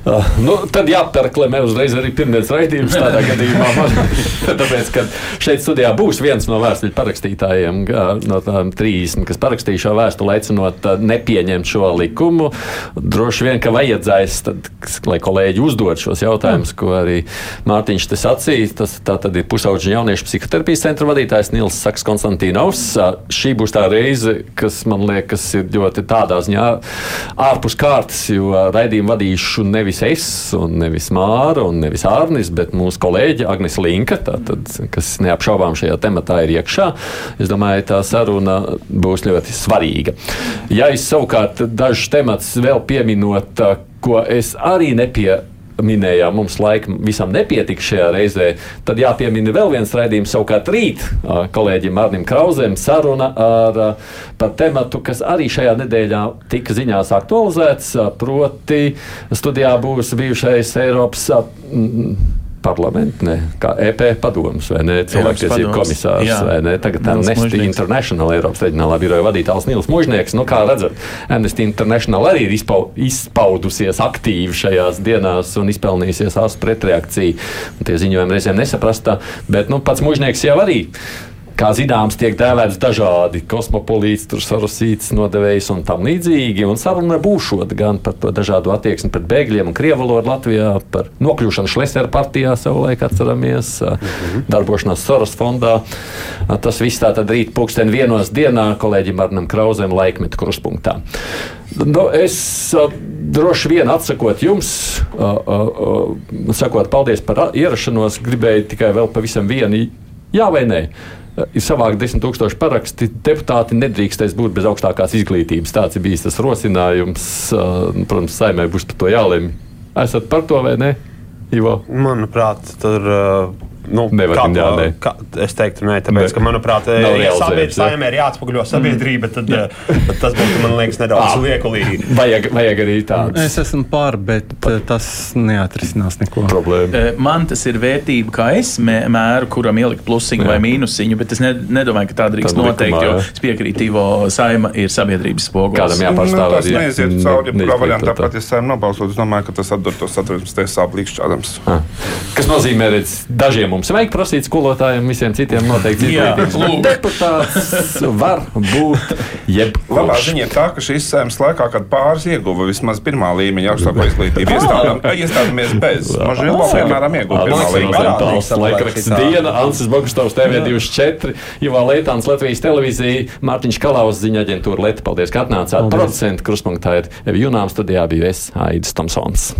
Uh, nu, tad jāapraklamē uzreiz arī pirmais raidījums tādā gadījumā. (laughs) Man, (laughs) tāpēc, ka šeit studijā būs viens no vēstuļu parakstītājiem, no tām 30, kas parakstīja šo vēstuli, aicinot nepieņemt šo likumu. Droši vien, ka vajadzēs, tad, lai kolēģi uzdod šos jautājumus, ko arī Mārtiņš te sacīja. Tas tā tad ir pusauģu jauniešu psihoterapijas centra vadītājs Nils Saks Konstantīnovs. Šī būs tā reize, kas man liekas ir ļoti tādā ziņā ārpus kārtas, jo raidījumu vadīšu nevis es, un nevis Māra, un nevis Ārnis, bet mūsu kolēģi Agnes Linka, tātad, kas neapšaubām šajā tematā ir iekšā. Es domāju, tā saruna būs ļoti svarīga. Ja es savukārt dažus tematus vēl pieminot, ko es arī nepie minējām, mums laika visam nepietika šajā reizē, tad jāpiemina vēl viens raidījums. Savukārt rīt kolēģim Arnim Krausēm saruna ar, par tematu, kas arī šajā nedēļā tika ziņās aktualizēts. Proti, studijā būs bijušais Eiropas. mm, Parlaments, ne, kā EP padomus, vai ne? Cilvēktiesību komisārs, jā. vai ne? Tagad Amnesty. International Eiropas reģionālā biroja vadītājs Nils Mužnieks. Nu, kā redzat, Amnesty International arī ir izpau, izpaudusies aktīvi šajās dienās un izpelnījusies ārstu pretreakciju. Un tie ziņojumi reizēm nesaprastā, bet nu, pats Mužnieks jau arī. Kā zināms, tiek dēvēts dažādi kosmopolīti, sarusītas nodevējs un tam līdzīgi. Un saruna būšot gan par to dažādu attieksmi pret bēgļiem un krievu valodu Latvijā, par nokļūšanu Šlesera partijā savulaik atceramies, darbošanās Soros fondā. Tas viss tā tad rīt pulksten vienos dienā kolēģim Arnam Krauzēm laikmetu kruspunktā. Nu, es uh, droši vien atsakot jums, uh, uh, sakot paldies par ierašanos, gribēju tikai vēl pavisam vienu jā vai nē. Ir savākt desmit tūkstoši paraksti. Deputāti nedrīkstēs būt bez augstākās izglītības. Tāds ir bijis tas rosinājums. Uh, Protams, saimē būs par to jālemj. Esat par to vai ne? Ivo? Manuprāt, tur. Uh, Nu, Nevar kā, jā, nē. kā, es teiktu, nē, tāpēc, Ne. ka, manuprāt, Nav ja ja? saimē ir jāatspoguļo sabiedrība, tad, uh, tad tas būtu, man liekas, nedaudz Ā. liekulīgi. Vajag, vajag arī tādu Es esmu pār, bet eh, tas neatrisinās neko. problēmu. Eh, Man tas ir vērtība, kā es mē- mēru, kuram ielikt plusiņu Jā. vai mīnusiņu, bet es ne, nedomāju, ka tā drīkst Tad noteikt, likumā, jo jā. es piekrītu, Ivo Saima ir sabiedrības spogulis. Kādam Nu, jāpārstāv tas arī, jā. neiziet Ne- cauri, jebkurā neizliek variantā, to tā. pat ja sēm nobalsot. Es domāju, ka tas atdur to satversmes tiesā līdzšķādams. Ah. Kas nozīmē, redz, dažiem mums vajag prasīt skolotājiem, visiem citiem noteikti izglītības. Deputāts var būt Labā jebkurš. ziņa ir tā, ka šīs sēmas laikā, kad pāris ieguva vismaz pirmā līmeņa augstāko izglītību, iestādām, iestādamies bez. Mažēl, piemēram, ieguva pirmā līmeņa. Valsts laikraksts diena, Ansis Bogustovs, TV24, Ivā Leitāns, Latvijas televīzija, Mārtiņš Kalaus ziņa aģentūra Lieta. Paldies, ka atnācāt. Producents Kruspunktā ir Junām studijā bija es, Aidis Tomsons.